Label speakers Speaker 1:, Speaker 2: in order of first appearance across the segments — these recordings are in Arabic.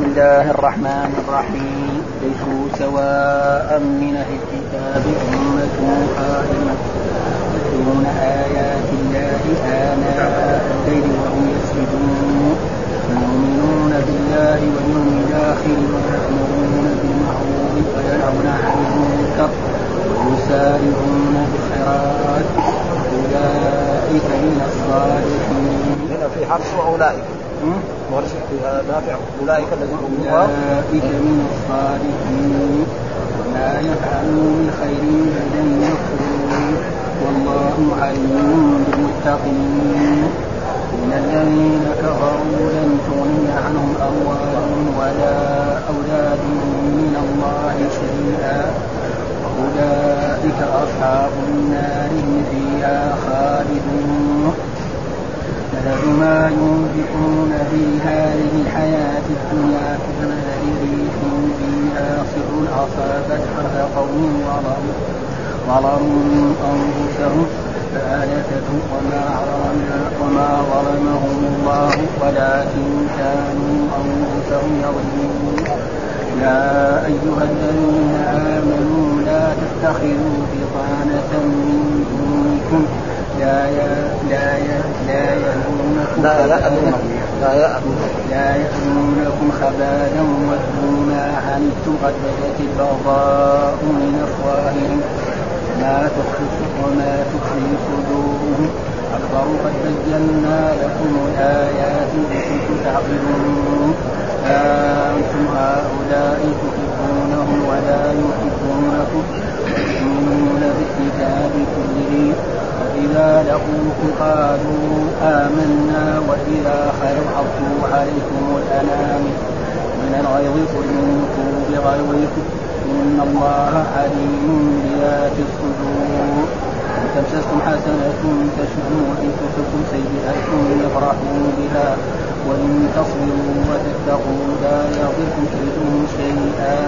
Speaker 1: بسم الله الرحمن الرحيم. ليسوا سواء من أهل الكتاب أمة قائمة. يتلون آيات الله آناء الليل وهم يسجدون. يؤمنون بالله واليوم الآخر ويأمرون بالمعروف وينهون عن المنكر. ويسارعون بالخيرات. أولئك من الصالحين.
Speaker 2: هنا في نافع اولئك الذين
Speaker 1: اولئك من الصالحين وما يفعلوا من خير فلن يكفروا والله عليم بالمتقين من الذين كفروا لن تغني عنهم اموالهم ولا اولادهم من الله شيئا واولئك اصحاب النار فيها خالدون مثل ما ينفقون في هذه الحياة الدنيا كمثل ريح فيها صر أصابت حرث قوم ظلموا أنفسهم فأهلكته وما وما ظلمهم الله ولكن كانوا أنفسهم يظلمون يا أيها الذين آمنوا لا تتخذوا بطانة من دونكم لا لا لا يألونكم لا يألونكم لا لا يألونكم خبالا ودوا ما عنتم قد بدت البغضاء من أفواههم؟ ما تخفي وما تخفي صدورهم. أكبر قد بينا لكم الآيات إن تعقلون. أنتم هؤلاء تحبونهم ولا يحبونكم. وتؤمنون بالكتاب كله. وإذا لقوكم قالوا آمنا وإذا خلوا عضوا عليكم الأنام. من الغيظ موتوا بغيظكم. إن الله عليم بذات الصدور. إن تمسسكم حسنة وإن تصبكم سيئة يفرحوا بها. وإن تصبروا وتتقوا لا يضركم كيدهم شيئا.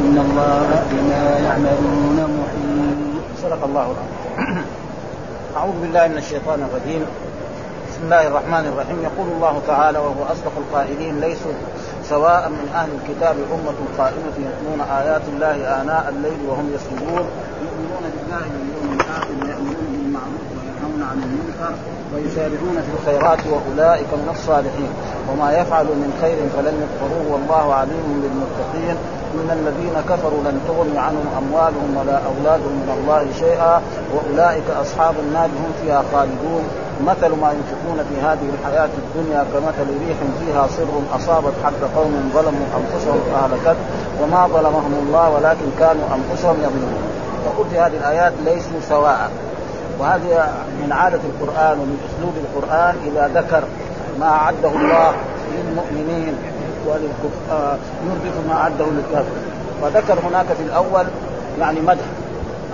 Speaker 1: إن الله بما يعملون محيط.
Speaker 2: صدق الله العظيم. أعوذ بالله من الشيطان الرجيم. بسم الله الرحمن الرحيم. يقول الله تعالى وهو أصدق القائلين ليسوا سواء من أهل الكتاب أمة قائمة يتلون آيات الله آناء الليل وهم يسجدون. يؤمنون بالله واليوم الآخر وينهون عن المنكر ويسارعون في الخيرات وأولئك من الصالحين. وما يفعلوا من خير فلن يكفروه. والله عليم بالمتقين. إن الذين كفروا لن تغني عنهم أموالهم ولا أولادهم من الله شيئا. وأولئك أصحاب النار هم فيها خالدون. مثل ما ينفقون في هذه الحياة الدنيا كمثل ريح فيها صر أصابت حق قوم ظلموا أنفسهم فأهلكت. وما ظلمهم الله ولكن كانوا أنفسهم يظلمون. في هذه الآيات ليسوا سواء. وهذه من عادة القرآن ومن أسلوب القرآن إذا ذكر ما أعده الله للمؤمنين وللكفار ما أعده للكافر فذكر هناك في الأول يعني مدح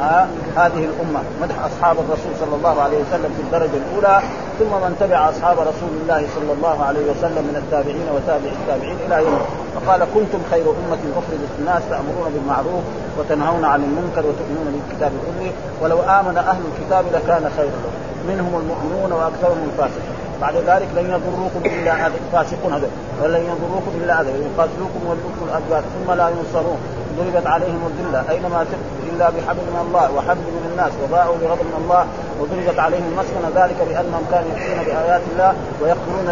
Speaker 2: آه هذه الأمة مدح أصحاب الرسول صلى الله عليه وسلم في الدرجة الأولى. ثم من تبع أصحاب رسول الله صلى الله عليه وسلم من التابعين وتابع التابعين إلى يوم فقال كنتم خير أمة أخرجت الناس تأمرون بالمعروف وتنهون عن المنكر وتؤمنون بالكتاب كله ولو آمن أهل الكتاب لكان خيرا لهم منهم المؤمنون وأكثرهم الفاسقون. بعد ذلك لن يضروكم إلا اذى الفاسقون هذول. ولن يضروكم إلا أذى. يقاتلوكم ويلوكم الادبار ثم لا ينصرون. ضربت عليهم الذلة. أينما تكتب إلا بحبل من الله وحبل من الناس وباعوا بغضب من الله وضربت عليهم المسكنه ذلك بأنهم كانوا يكفرون بآيات الله ويقتلون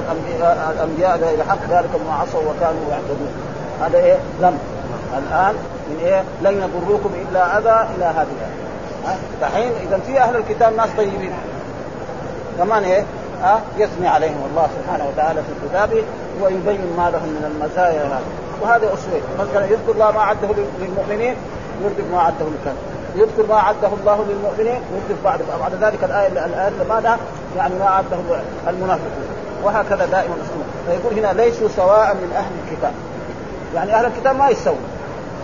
Speaker 2: الأنبياء بغير حق. ذلك بما عصوا وكانوا يعتدون. هذا إيه؟ ذنب. الآن من إيه؟ لن يضروكم إلا أذى إلى هذه الآية. دحين إذا في أهل الكتاب ناس طيبين. كمان إيه؟ ها؟ يثني عليهم الله سبحانه وتعالى في كتابه ويبين ما لهم من المزايا هذا وهذا اسوه مثلا يذكر الله ما عده للمؤمنين يردف ما عده للكافر. يذكر ما عده الله للمؤمنين يردف بعد بعد ذلك الايه الآية ماذا؟ يعني ما عده المنافقون. وهكذا دائما اسلوب فيقول هنا ليسوا سواء من أهل الكتاب. يعني أهل الكتاب ما يستوون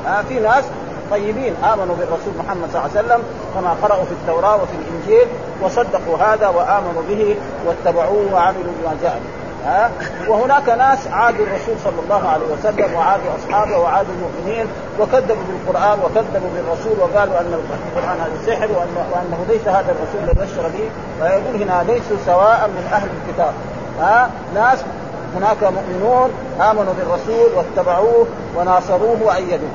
Speaker 2: آه في ناس طيبين آمنوا بالرسول محمد صلى الله عليه وسلم كما قرأوا في التوراة وفي الإنجيل وصدقوا هذا وآمنوا به واتبعوه وعملوا بما جاء ها؟ وهناك ناس عادوا الرسول صلى الله عليه وسلم وعادوا أصحابه وعادوا المؤمنين وكذبوا بالقرآن وكذبوا بالرسول وقالوا أن القرآن هذا سحر وأنه ليس هذا الرسول الذي بشر به. فيقول هنا ليسوا سواء من أهل الكتاب. ها؟ ناس هناك مؤمنون آمنوا بالرسول واتبعوه وناصروه وأيدوه.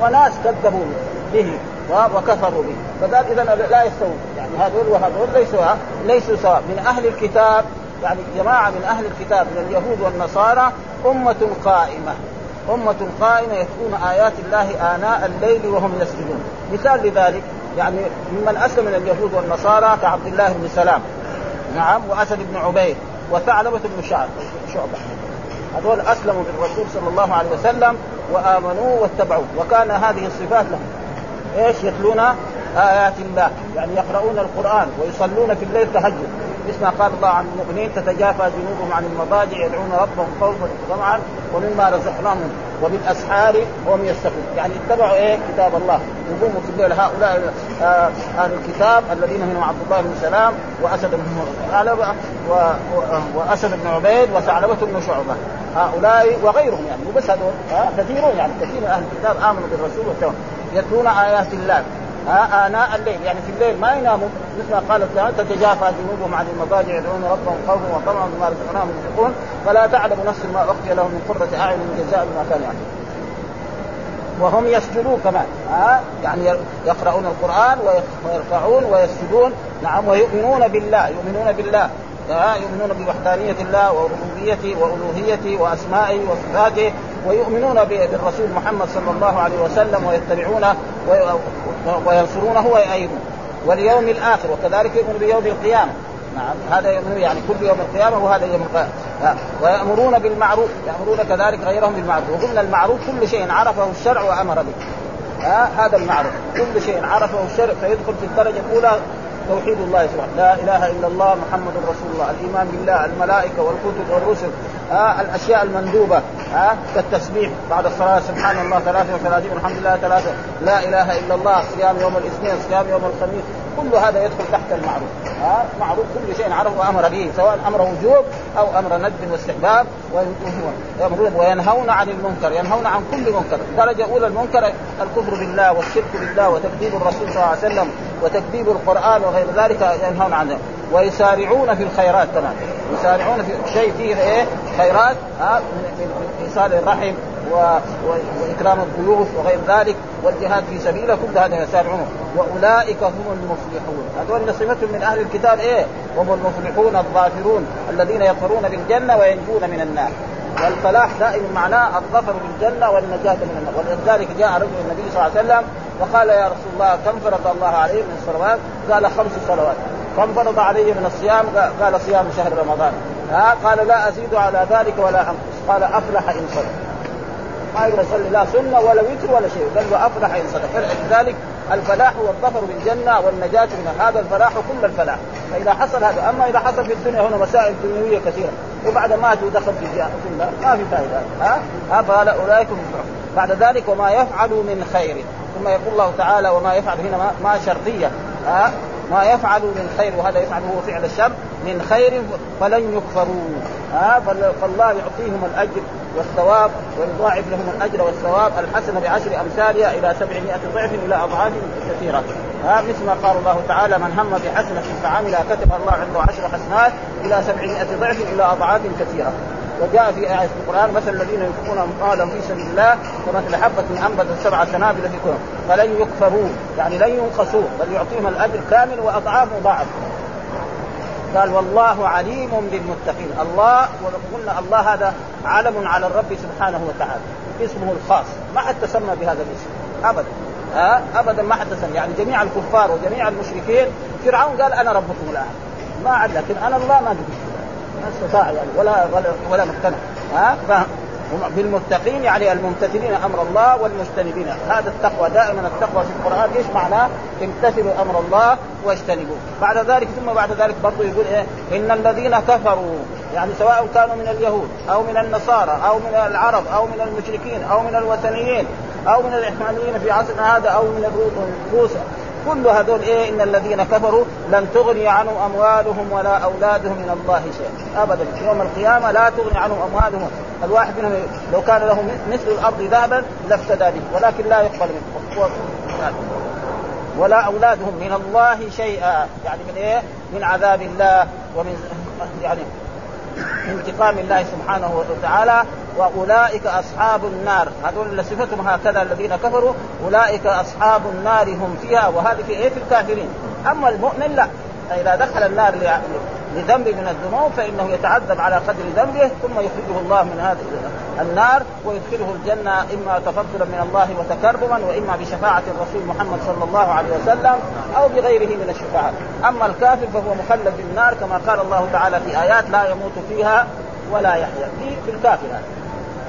Speaker 2: وناس كذبوا به وكفروا به. فقال اذا لا يستوون. يعني هذول وهذول ليسوا ليسوا سواء. من أهل الكتاب يعني جماعة من أهل الكتاب من اليهود والنصارى أمة قائمة. أمة قائمة يتلون آيات الله آناء الليل وهم يسجدون. مثال لذلك يعني ممن أسلم من اليهود والنصارى كعبد الله بن سلام. نعم وأسد بن عبيد وثعلبة بن شعبة. هذول أسلموا بالرسول صلى الله عليه وسلم وآمنوا واتبعوه. وكان هذه الصفات لهم. إيش؟ يتلون آيات الله يعني يقرؤون القرآن ويصلون في الليل تهجد. مثل ما قال الله عن المؤمنين تتجافى جنوبهم عن المضاجع يدعون ربهم خوفا وطمعا ومما رزقناهم وبالأسحار هم يستغفرون يعني اتبعوا إيه؟ كتاب الله. يقوموا في الليل هؤلاء آه أهل الكتاب الذين هم عبد الله بن سلام وأسد بن ثعلبه وأسد بن عبيد وثعلبة بن شعبة. هؤلاء وغيرهم يعني مو بس هذول آه كثيرون يعني كثير من أهل الكتاب آمنوا بالرسول يتلون آيات الله. ها آناء الليل. يعني في الليل ما يناموا. مثل ما قال تعالى تتجافى جنوبهم عن المضاجع يدعون ربهم خوفا وطمعا بما رزقناهم ينفقون. فلا تعلم نفس ما أخفي لهم من قرة أعين جزاء بما كانوا يعملون. وهم يسجدون كمان. ها؟ يعني يقرؤون القرآن ويرفعون ويسجدون. نعم ويؤمنون بالله. يؤمنون بالله. يؤمنون بوحدانية الله وربوبيته وألوهيته وأسمائه وصفاته. ويؤمنون بالرسول محمد صلى الله عليه وسلم ويتبعونه. وينصرونه ويؤيدونه واليوم الآخر وكذلك يؤمن بيوم القيامة. نعم هذا يؤمن يعني كل يوم القيامة وهذا يوم القيامة. ويأمرون بالمعروف يأمرون كذلك غيرهم بالمعروف. وقلنا المعروف كل شيء عرفه الشرع وأمر به. هذا المعروف. كل شيء عرفه الشرع فيدخل في الدرجة الأولى توحيد الله سبحانه. لا إله إلا الله محمد رسول الله. الإيمان بالله الملائكة والكتب والرسل. آه الأشياء المندوبة آه كالتسبيح بعد الصلاة سبحان الله 33 والحمد لله ثلاثة لا إله إلا الله صيام يوم الاثنين صيام يوم الخميس. كل هذا يدخل تحت المعروف. ها؟ معروف كل شيء عرفه وأمر به سواء أمر وجوب أو أمر ندب واستحباب وينهون عن المنكر ينهون عن كل منكر. درجة أولى المنكر الكفر بالله والشرك بالله وتكذيب الرسول صلى الله عليه وسلم وتكذيب القرآن وغير ذلك ينهون عنه ويسارعون في الخيرات كمان. يسارعون في شيء فيه إيه؟ خيرات. ها؟ من إيصال الرحم و... و... وإكرام الضيوف وغير ذلك والجهاد في سبيله كل هذا يسارعون وأولئك هم المفلحون. هذول صفتهم من أهل الكتاب إيه؟ هم المفلحون الظافرون الذين يظفرون بالجنة وينجون من النار. والفلاح دائما معناه الظفر بالجنة والنجاة من النار. ولذلك جاء رجل النبي صلى الله عليه وسلم وقال يا رسول الله كم فرض الله عليه من الصلوات؟ قال خمس صلوات. كم فرض علي من الصيام؟ قال صيام شهر رمضان. ها؟ قال لا أزيد على ذلك ولا أنقص. قال أفلح إن صدق. ما يقدر يصلي لا سنة ولا وتر ولا شيء. قال وأفلح إن صدق. فلذلك الفلاح والظفر بالجنة والنجاة من هذا الفلاح كل الفلاح. فإذا حصل هذا أما إذا حصل في الدنيا هنا مسائل دنيوية كثيرة. وبعد ما دخل في النار ما في فائدة. ها؟ ها؟ فهذا أولئك بعد ذلك وما يفعلوا من خير. ثم يقول الله تعالى وما يفعل هنا ما شرطية. ها؟ ما يفعلوا من خير وهذا يفعل هو فعل الشر من خير فلن يكفروا. ها؟ فالله يعطيهم الأجر. والثواب ويضاعف لهم الأجر والثواب الحسنة بعشر أمثالها إلى سبعمائة ضعف إلى أضعاف كثيرة. ها مثل ما قال الله تعالى من هم بحسنة فعملها كتب الله عنده عشر حسنات إلى سبعمائة ضعف إلى أضعاف كثيرة. وجاء في آية القرآن مثل الذين ينفقون أموالهم في سبيل الله كمثل حبة أنبتت سبع سنابل في كل فلن يكفروا يعني لن ينقصوا بل يعطيهم الأجر كامل وأضعاف مضاعف قال والله عليم بالمتقين. الله وقلنا الله هذا علم على الرب سبحانه وتعالى. اسمه الخاص. ما حد تسمى بهذا الاسم. ابدا. ها؟ ابدا ما حد تسمى. يعني جميع الكفار وجميع المشركين فرعون قال أنا ربكم الاعلى ما عاد لكن أنا الله ما قلت ما استطاع يعني ولا ولا ولا مقتنع. ها؟ بالمتقين يعني الممتثلين أمر الله والمجتنبين هذا التقوى دائما التقوى في القرآن إيش معناه؟ امتثلوا أمر الله واجتنبوه بعد ذلك ثم بعد ذلك برضه يقول إيه؟ إن الذين كفروا يعني سواء كانوا من اليهود أو من النصارى أو من العرب أو من المشركين أو من الوثنيين أو من الاحماليين في عصرنا هذا أو من الروس كل هذول إيه إن الذين كفروا لن تغني عنهم أموالهم ولا أولادهم من الله شيئا. ابدا. يوم القيامة لا تغني عنهم أموالهم. الواحد منهم لو كان له مثل الأرض ذهبا لافتدى به ولكن لا يقبل منه. ولا أولادهم من الله شيئا. يعني من إيه؟ من عذاب الله ومن يعني انتقام الله سبحانه وتعالى وأولئك أصحاب النار. هذول صفتهم هكذا الذين كفروا أولئك أصحاب النار هم فيها وهذه في إيه؟ في الكافرين. أما المؤمن لا. فاذا دخل النار لذنب من الذنوب فإنه يتعذب على قدر ذنبه ثم يخرجه الله من هذه النار ويدخله الجنة إما تفضلا من الله وتكرما وإما بشفاعة الرسول محمد صلى الله عليه وسلم أو بغيره من الشفاعات، أما الكافر فهو مخلد في النار كما قال الله تعالى في آيات لا يموت فيها ولا يحيا. في الكافر هذا.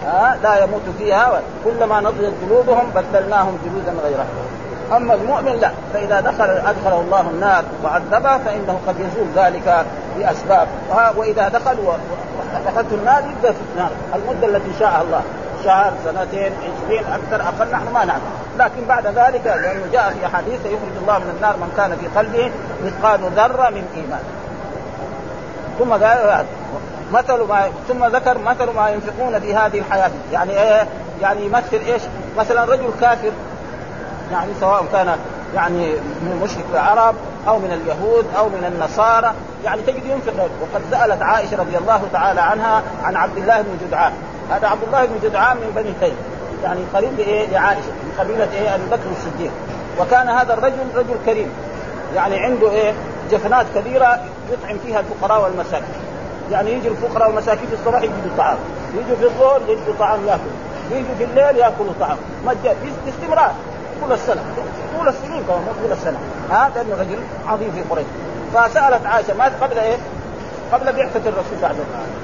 Speaker 2: ها لا يموت فيها كلما نضجت جلودهم بدلناهم جلودا غيرها أما المؤمن لا فإذا دخل أدخله الله النار وعذبه فإنه قد يزول ذلك بأسباب. وإذا دخل ودخلت النار يبدأ في النار. المدة التي شاء الله شهر سنتين عشرين أكثر أقل نحن ما نعلم. لكن بعد ذلك لأنه جاء في أحاديث يخرج الله من النار من كان في قلبه مثقال ذرة من إيمان. ثم قال مثل ما ثم ذكر مثل ما ينفقون في هذه الحياة. يعني إيه؟ يعني يمثل إيش؟ مثلا رجل كافر يعني سواء كان يعني من مشرك العرب أو من اليهود أو من النصارى يعني تجد ينفق. وقد سألت عائشة رضي الله تعالى عنها عن عبد الله بن جدعان. هذا عبد الله بن جدعان من بني تيم. يعني قريب لإيه؟ لعائشة من قبيلة إيه؟ أبي بكر الصديق. وكان هذا الرجل رجل كريم. يعني عنده إيه؟ جفنات كبيرة يطعم فيها الفقراء والمساكين. يعني يجي الفقراء والمساكين في الصباح يجدوا طعام. يجوا في الظهر يجدوا طعام ياكلوا يجوا في الليل ياكلوا طعام. مجان باستمرار. طول السنة طول السنين كمان مو طول السنة. ها لأنه رجل عظيم في قريش. فسألت عائشة مات قبل إيه؟ قبل بعثة الرسول بعد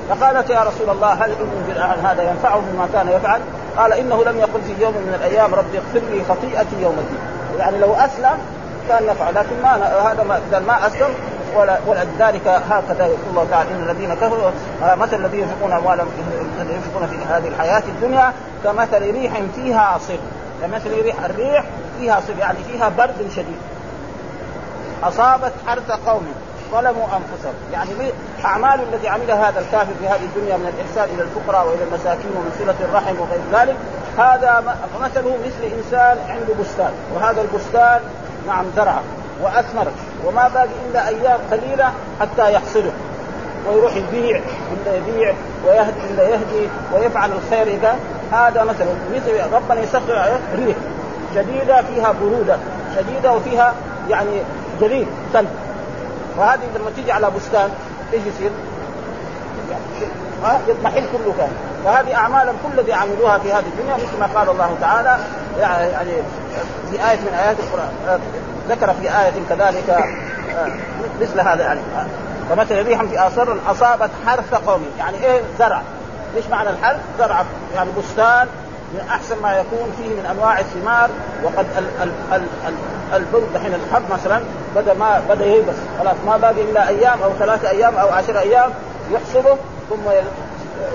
Speaker 2: فقالت يا رسول الله هل ابن هذا ينفعه بما كان يفعل؟ قال إنه لم يقل في يوم من الأيام ربي اغفر لي خطيئتي يوم الدين. يعني لو أسلم كان نفع لكن ما هذا ما, ما أسلم. ولذلك هكذا يقول الله تعالى إن الذين كفروا مثل الذين ينفقون أموالهم ينفقون في هذه الحياة الدنيا كمثل ريح فيها صر كمثل ريح الريح فيها صر يعني فيها برد شديد. أصابت حرث قوم ظلموا أنفسهم. يعني أعمال التي عملها هذا الكافر في هذه الدنيا من الإحسان إلى الفقراء وإلى المساكين ومن صلة الرحم وغير ذلك هذا مثله مثل إنسان عنده بستان. وهذا البستان نعم زرعه وأثمر وما باقي إلا أيام قليلة حتى يحصده. ويروح يبيع ولا يبيع ويهدي ولا يهدي ويفعل الخير إذا هذا مثلا مثل ربنا يسخر ريح شديدة فيها برودة شديدة وفيها يعني جليد ثلج وهذه لما تيجي على بستان إيش يصير؟ ها؟ يضمحل كله كان. فهذه اعمالهم كل الذي عملوها في هذه الدنيا مثل ما قال الله تعالى يعني في آية من آيات القرآن ذكر في آية كذلك آه، مثل هذا يعني. فمثل ريح في آثار أصابت حرث قوم. يعني إيه زرع؟ إيش معنى الحرث؟ زرع يعني بستان من أحسن ما يكون فيه من أنواع الثمار وقد البر دحين الحب مثلا بدأ ما بدأ ييبس خلاص ما باقي إلا أيام أو ثلاثة أيام أو عشر أيام يحصده ثم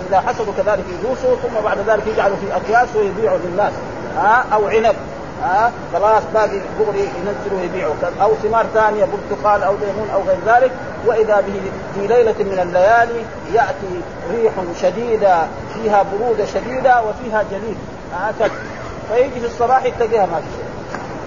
Speaker 2: إذا حصدوا كذلك يدوسوا ثم بعد ذلك يجعلوا في أكياس ويبيعوا للناس. ها؟ أو عنب. ها؟ خلاص باقي دغري ينزلوا ويبيعوا أو ثمار ثانية برتقال أو ليمون أو غير ذلك. وإذا به في ليلة من الليالي يأتي ريح شديدة فيها برودة شديدة وفيها جليد. فيجي في الصباح تلاقيها ما في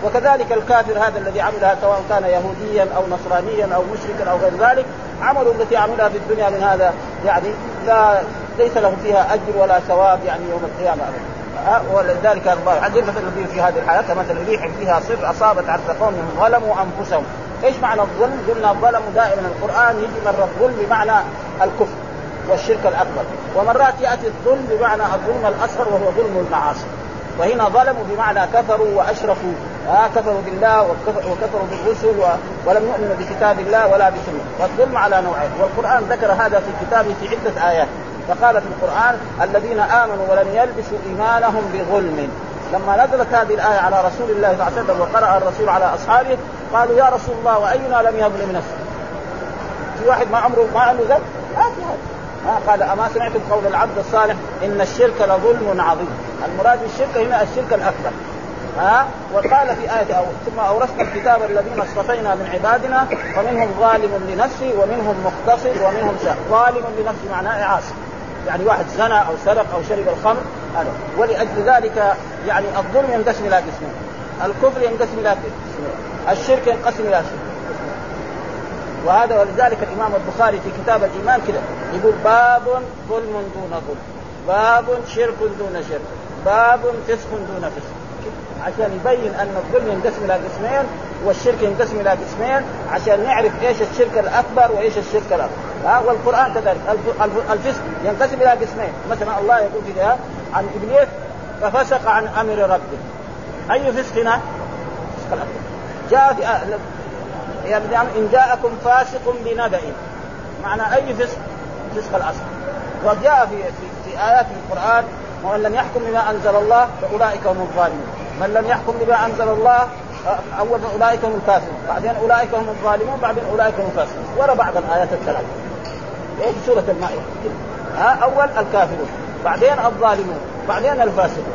Speaker 2: وكذلك الكافر هذا الذي عملها سواء كان يهوديا أو نصرانيا أو مشركا أو غير ذلك عمله التي عملها في الدنيا من هذا يعني لا ليس له فيها أجر ولا ثواب يعني يوم القيامة ابدا. ولذلك الله مثل في هذه الحياة كمثل ريح فيها صر أصابت عرض قوم ظلموا أنفسهم. إيش معنى الظلم؟ قلنا الظلم دائما القرآن يجي مره الظلم بمعنى الكفر والشرك الأكبر. ومرات يأتي الظلم بمعنى الظلم الأصغر وهو ظلم المعاصي. وهنا ظلموا بمعنى كفروا واشركوا آه كفروا بالله وكفروا بالرسل ولم يؤمنوا بكتاب الله ولا بسنة. والظلم على نوعين. والقرآن ذكر هذا في كتابه في عدة آيات. فقال في القرآن الذين آمنوا ولم يلبسوا إيمانهم بظلم. لما نزلت هذه الآية على رسول الله صلى الله عليه وسلم وقرأ الرسول على أصحابه قالوا يا رسول الله وأينا لم يظلم نفسه؟ في واحد ما عمره ما عنده ذنب؟ ما في هذا قال أما سمعتم قول العبد الصالح؟ إن الشرك لظلم عظيم. المراد بالشرك هنا الشرك الأكبر. ها وقال في آية أو ثم أورثنا الكتاب الذين اصطفينا من عبادنا ومنهم ظالم لنفسه ومنهم مقتصد ومنهم شاء ظالم لنفسه معناه عاصي يعني واحد زنى أو سرق أو شرب الخمر هذا. ولأجل ذلك يعني الظلم ينقسم إلى قسمين. الكفر ينقسم إلى قسمين. الشرك ينقسم إلى شرك وهذا ولذلك الإمام البخاري في كتاب الإيمان كذا يقول باب ظلم دون ظلم باب شرك دون شرك باب فسق دون فسق. عشان يبين أن الظلم ينقسم إلى قسمين والشرك ينقسم إلى قسمين عشان نعرف إيش الشرك الأكبر وإيش الشرك الاكبر ها؟ والقرآن كذلك. الفسق ينقسم إلى قسمين. مثلا الله يقول كذا عن إبليس ففسق عن أمر ربه. أي فسق هنا؟ فسق الاكبر جاء في يعني إن جاءكم فاسق بنبأ. معنى أي فسق؟ فسق الأصل. وجاء في في, في آيات في القرآن ومن لم يحكم بما أنزل الله فأولئك هم الظالمون. من لم يحكم بما أنزل الله أول أولئك هم الكافرون بعدين أولئك هم الظالمون بعدين أولئك هم الفاسقون. ورا بعض الآيات الثلاث إيش سورة المائدة؟ ها أول الكافرون بعدين الظالمون بعدين الفاسقون.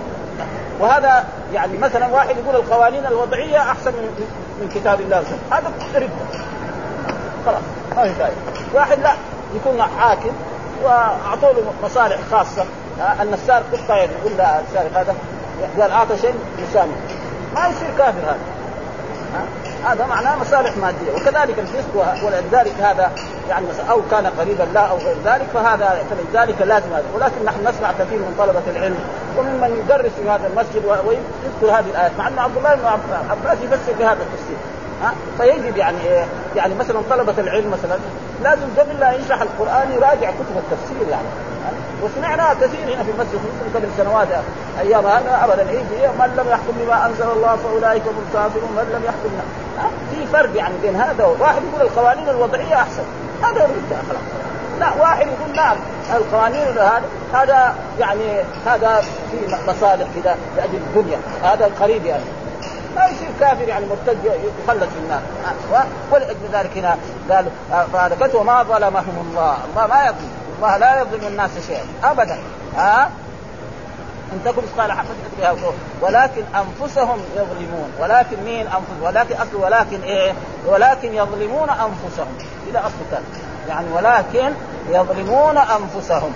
Speaker 2: وهذا يعني مثلا واحد يقول القوانين الوضعية أحسن من من كتاب الله هذا رد خلاص ما في فائده واحد لا يكون حاكم واعطوا له مصالح خاصة. ان السارق قطة يقول لا السارق هذا قال أعطى شيء يسامح. ما يصير كافر هذا. هذا معناه مصالح مادية. وكذلك الفسق ولذلك هذا يعني أو كان قريبا لا أو غير ذلك فهذا فلذلك لازم هذا. ولكن نحن نسمع كثير من طلبة العلم وممن يدرس في هذا المسجد ويذكر هذه الآيات. مع أن عبد الله بن عباس يفسر بهذا التفسير. ها؟ فيجب يعني إيه؟ يعني مثلا طلبة العلم مثلا لازم قبل لا يشرح القرآن يراجع كتب التفسير يعني وسمعنا كثير هنا في المسجد قبل سنوات أيام هذا ابدا يجي من لم يحكم بما أنزل الله فأولئك هم الكافرون من لم يحكم في فرق يعني بين هذا واحد يقول القوانين الوضعية أحسن هذا يرد خلاص لا واحد يقول نعم القوانين هذا هذا يعني هذا في مصالح كذا لأجل الدنيا هذا قريب يعني. ما يصير كافر يعني مرتد يخلد في النار ولأجل ذلك هنا قال فهذا وما ظلمهم الله. الله ما يظلم. الله لا يظلم الناس شيئا. أبدا. ها؟ إن تكن مثقال حبة ولكن أنفسهم يظلمون. ولكن مين انفسهم ولكن أصل ولكن إيه؟ ولكن يظلمون أنفسهم. إلى أصل يعني ولكن يظلمون أنفسهم.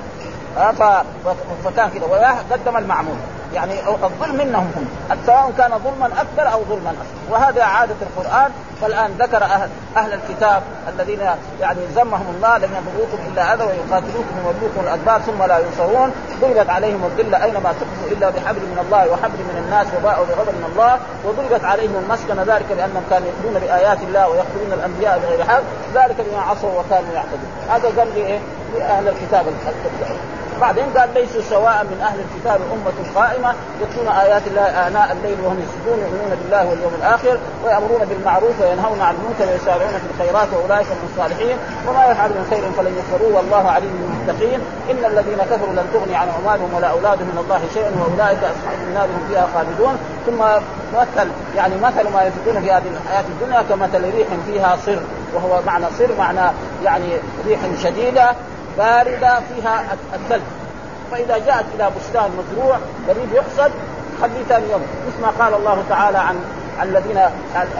Speaker 2: فكان كده. وقدم المعمول. يعني الظلم منهم هم. سواء كان ظلما اكبر أو ظلما اصغر وهذا عادة القرآن. فالآن ذكر أهل أهل الكتاب الذين يعني ذمهم الله لم يضروكم إلا اذى ويقاتلوكم ويولوكم الادبار ثم لا ينصرون. ضربت عليهم الذلة أينما تقفوا إلا بحبل من الله وحبل من الناس وباءوا بغضب من الله. وضربت عليهم المسكن ذلك لأنهم كانوا يقتلون بآيات الله ويقتلون الأنبياء بغير حق. ذلك بما عصوا وكانوا يعتدون. هذا قال لايه؟ لأهل الكتاب. بعدين قال ليسوا سواء من أهل الكتاب أمة قائمة يتلون آيات الله آناء الليل وهم يسجدون يؤمنون بالله واليوم الآخر ويأمرون بالمعروف وينهون عن المنكر ويسارعون في الخيرات وأولئك هم الصالحين. وما يفعل من خير فلن يكفروه والله عليم بالمتقين. إن الذين كفروا لن تغني عن اموالهم ولا أولادهم من الله شيئا وأولئك أصحاب النار هم فيها خالدون. ثم مثل يعني مثل ما ينفقون في هذه الحياة الدنيا كمثل ريح فيها صر وهو معنى صر معنى يعني ريح شديدة. باردة فيها الثلج فإذا جاءت إلى بستان مزروع قريب يحصد خليه ثاني يوم. مثل ما قال الله تعالى عن الذين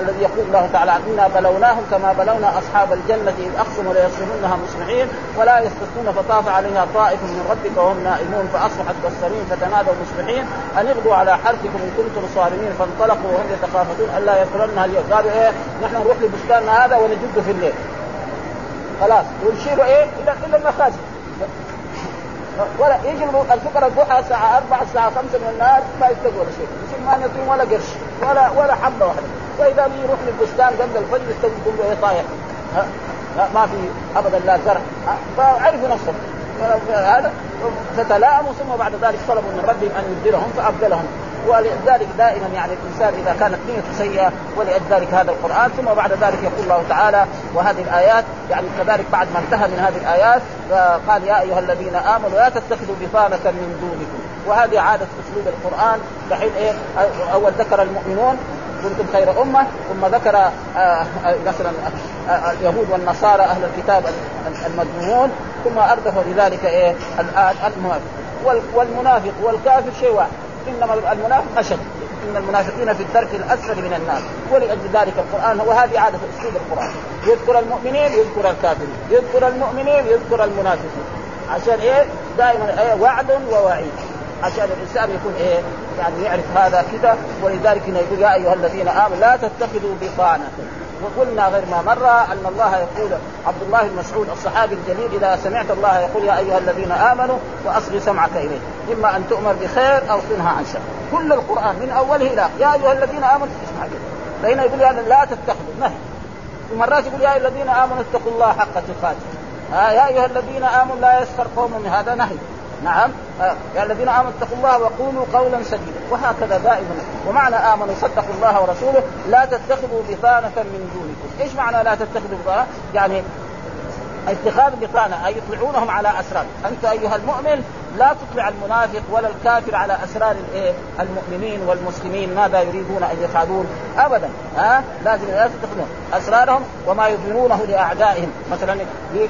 Speaker 2: الذي يقول الله تعالى إنا بلوناهم كما بلونا أصحاب الجنة إذ أقسموا ليصرمنها مصبحين ولا يستثنون فطاف عليها طائف من ربك وهم نائمون فأصبحت كالصريم فتنادوا مصبحين أن اغدوا على حرثكم إن كنتم صارمين. فانطلقوا وهم يتخافتون ألا يدخلنها اليوم قالوا إيه نحن نروح لبستاننا هذا ونجد في الليل. خلاص. ونشيله إيه؟ إلى إلى المخازن ولا يجي الفقراء الضحى الساعة 4 الساعة 5 من النهار ما يستوي ولا شيء، يصير ما يعطيهم ولا قرش ولا ولا حبة واحدة، وإذا يروح للبستان قبل الفجر يستوي كله إيه طايح؟ ما في أبدا لا زرع. فعرفوا نفسهم. هذا فتلاءموا ثم بعد ذلك طلبوا من ربهم أن يبدلهم فأبدلهم. ولذلك دائما يعني الإنسان إذا كانت نيته سيئة ولذلك هذا القرآن ثم بعد ذلك يقول الله تعالى وهذه الآيات يعني كذلك بعد ما انتهى من هذه الآيات قال يا أيها الذين آمنوا لا تتخذوا بطانة من دونكم. وهذه عادة أسلوب القرآن دحين إيه؟ أول ذكر المؤمنون كنتم خير أمة ثم ذكر آه، مثلا آه، اليهود والنصارى أهل الكتاب المذمومون ثم اردف بذلك إيه؟ الآن المنافق والمنافق والكافر شيء واحد. إنما المنافق أشد. إن المنافقين في الدرك الأسفل من النار ولأجل ذلك القرآن وهذه عادة أسلوب القرآن. يذكر المؤمنين يذكر الكافرين. يذكر المؤمنين يذكر المنافقين. عشان إيه؟ دائما إيه؟ وعد ووعيد. عشان الإنسان يكون إيه؟ يعني يعرف هذا كذا ولذلك يقول يا أيها الذين آمنوا لا تتخذوا بطانة. وقلنا غير ما مر أن الله يقول عبد الله بن مسعود الصحابي الجليل إذا سمعت الله يقول يا أيها الذين آمنوا فاصغي سمعك اليه إما أن تؤمر بخير أو تنهى عن شر. كل القرآن من أوله إلى يا أيها الذين آمنوا اسمع فهنا يقول يعني لا تتخذوا. نهي ومرات يقول يا أيها الذين آمنوا اتقوا الله حق تقاته. آه يا أيها الذين آمنوا لا يسخر قوم من هذا نهي. نعم. آه يا الذين آمنوا اتقوا الله وقولوا قولا سديدا. وهكذا دائما. ومعنى آمنوا صدقوا الله ورسوله لا تتخذوا بطانه من دونكم. إيش معنى لا تتخذوا بطانه يعني اتخاذ بطانه أي يطلعونهم على أسرار. أنت أيها المؤمن لا تطلع المنافق ولا الكافر على أسرار الإيه؟ المؤمنين والمسلمين. ماذا يريدون أن يفعلون ابدا. ها؟ لازم لا تتخذون أسرارهم وما يظهرونه لأعدائهم. مثلا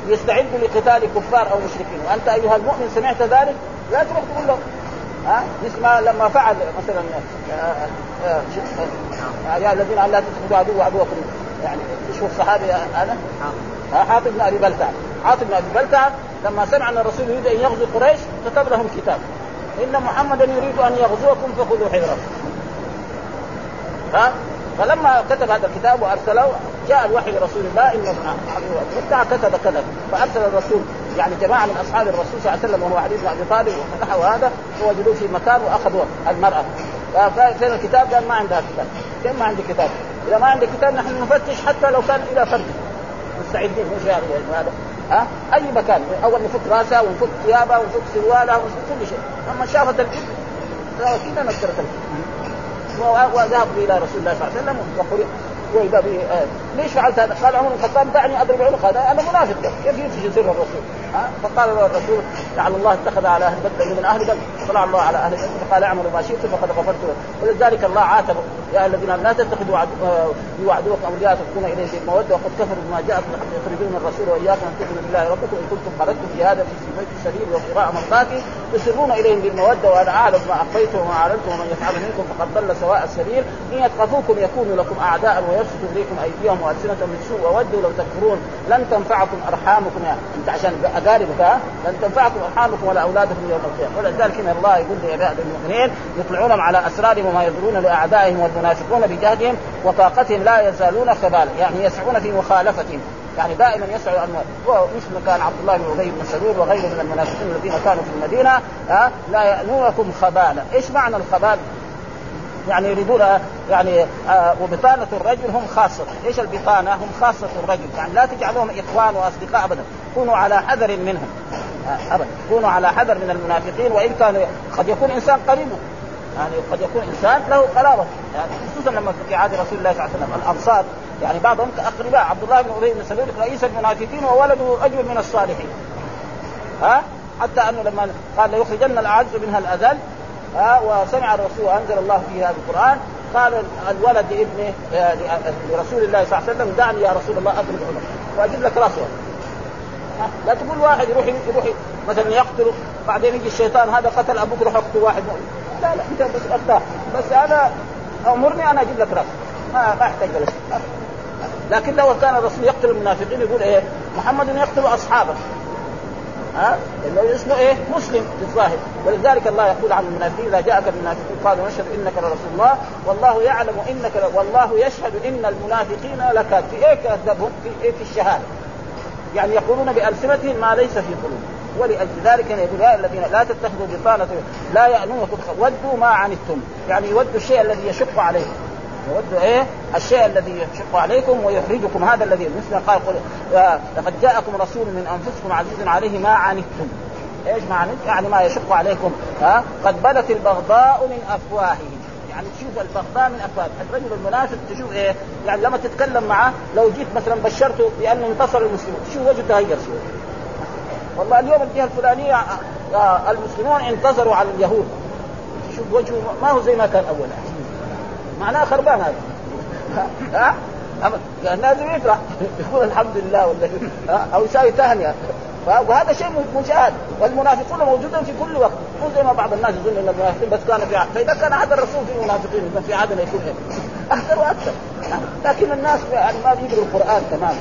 Speaker 2: يستعدوا لقتال كفار أو مشركين. وأنت أيها المؤمن سمعت ذلك؟ لا تروح تقول له ها؟ مثل ما لما فعل مثلا آه، آه، آه، يا الذين لا تتخذوا عدو عدوكم يعني شوف الصحابي أنا حاطب بن أبي بلتع. حاطب بن أبي بلتع لما سمع أن الرسول يريد أن يغزو قريش كتب لهم كتاب. إن محمدا يريد أن يغزوكم فخذوا حذركم. ها؟ فلما كتب هذا الكتاب وأرسله جاء الوحي لرسول الله إن بلتع كتب كذا. فأرسل الرسول يعني جماعة من أصحاب الرسول صلى الله عليه وسلم وهو علي بن أبي طالب وفتحوا هذا ووجدوه في مكان وأخذوا المرأة. فين الكتاب؟ قال ما عندها كتاب، كيف ما عندي كتاب؟ إذا ما عندي كتاب نحن نفتش حتى لو كان إلى فرد. مستعدين مش يعني هذا ها؟ أي مكان؟ أول نفك راسها ونفك ثيابها ونفك سروالها ونفك كل شيء. لما شافت الابن كذا نكرت وذهب إلى رسول الله صلى الله عليه وسلم وقل وإذا به آه. ليش فعلت هذا؟ قال عمر بن الخطاب دعني أضرب عنق هذا أنا منافق. كيف يفشي سر الرسول؟ ها؟ فقال له الرسول لعل الله اتخذ على أهل بدر من أهل بدر. فطلع الله على أهل بدر. فقال اعملوا ما شئتم فقد غفرت ولذلك الله عاتب يا الذين لا تتخذوا آه، يوعدوكم أولياء تكون إليهم بالموده وقد كفروا بما جاءكم الحق يخرجون الرسول وإياكم أن تؤمنوا بالله ربكم إن كنتم خرجتم في هذا في السبيل وابتغاء مرضاتي تسرون إليهم بالموده وأنا أعلم ما أخفيتم وما أعلنتم ومن يفعل منكم فقد ضل سواء السبيل. إن يثقفوكم يكونوا لكم أعداء ويبسطوا إليكم أيديهم وألسنتهم من سوء وودوا لو تكفرون لن تنفعكم أرحامكم يعني أنت عشان أقاربك لن تنفعكم أرحامكم ولا أولادكم يوم القيامة. ولذلك إن الله يقول لعباد المؤمنين يطلعونهم على أسرارهم وما يضرون لأعدائهم والمنافقون بجهدهم وطاقتهم لا يزالون خبالا يعني يسعون في مخالفتهم. يعني دائما يسعى مثل كان عبد الله بن أبي بن سلول وغيره من المنافقين الذين كانوا في المدينة ها؟ لا يأنونكم خبالا، إيش معنى الخبال؟ يعني يريدون يعني آه وبطانة الرجل هم خاصة، إيش البطانة؟ هم خاصة الرجل، يعني لا تجعلهم إخوان وأصدقاء ابدا، كونوا على حذر منهم. آه ابدا، كونوا على حذر من المنافقين وإن كان قد يكون إنسان قريبه يعني قد يكون إنسان له قرابة. يعني خصوصا لما في عهد رسول الله صلى الله عليه وسلم. الأنصار يعني بعضهم كأقرباء. عبد الله بن أبي بن سلول رئيس المنافقين وولده رجل من الصالحين. ها؟ حتى أنه لما قال ليخرجن الأعز منها الاذل ها وسمع الرسول أنزل الله فيه هذا القرآن. قال الولد لابنه آه، لرسول الله صلى الله عليه وسلم دعني يا رسول الله اضرب عمر وأجيب لك راسه لا تقول واحد يروح يروح مثلا يقتله بعدين يجي الشيطان هذا قتل أبوك روح اقتل واحد. مؤمن لا لا انت بس ارتاح بس أنا أمرني أنا أجيب لك راس ما ما أحتاج لك لكن لو كان الرسول يقتل المنافقين يقول إيه محمد يقتل اصحابه ها؟ لأنه اسمه إيه؟ مسلم في الظاهر. ولذلك الله يقول عن المنافقين إذا جاءك المنافقون قالوا نشهد إنك لرسول الله. والله يعلم إنك ل... والله يشهد إن المنافقين لك في إيه؟ كذبهم في إيه؟ في الشهادة. يعني يقولون بألسنتهم ما ليس في قلوبهم. ولأجل ذلك يقول يا الذين لا تتخذوا بطانه لا يأنونكم ودوا ما عنتم. يعني يودوا الشيء الذي يشق عليكم يودوا إيه؟ الشيء الذي يشق عليكم ويحرجكم هذا الذي مثل قال آه، لقد جاءكم رسول من أنفسكم عزيز عليه ما عنتم. إيش ما عنتم؟ يعني ما يشق عليكم. ها؟ قد بدت البغضاء من أفواههم. يعني تشوف البغضاء من أفواههم. الرجل المنافق تشوف إيه؟ يعني لما تتكلم معه لو جيت مثلا بشرته بأنه انتصر المسلمون تشوف وجهه تغير شوية والله اليوم الجهة الفلانية آه، آه، المسلمون انتصروا على اليهود. شوف وجهه ما هو زي ما كان اول معناه خربان هذا. ها؟ يعني لازم يفرح يقول الحمد لله ولا أو يساوي تهنئه وهذا شيء مشاهد والمنافقون موجودون في كل وقت. مو زي ما بعض الناس يظن إن المنافقين بس كانوا في عهد فاذا كان عهد الرسول في منافقين اذا في عهدنا يكون أكثر وأكثر. لكن الناس يعني ما بيقروا القرآن تماما.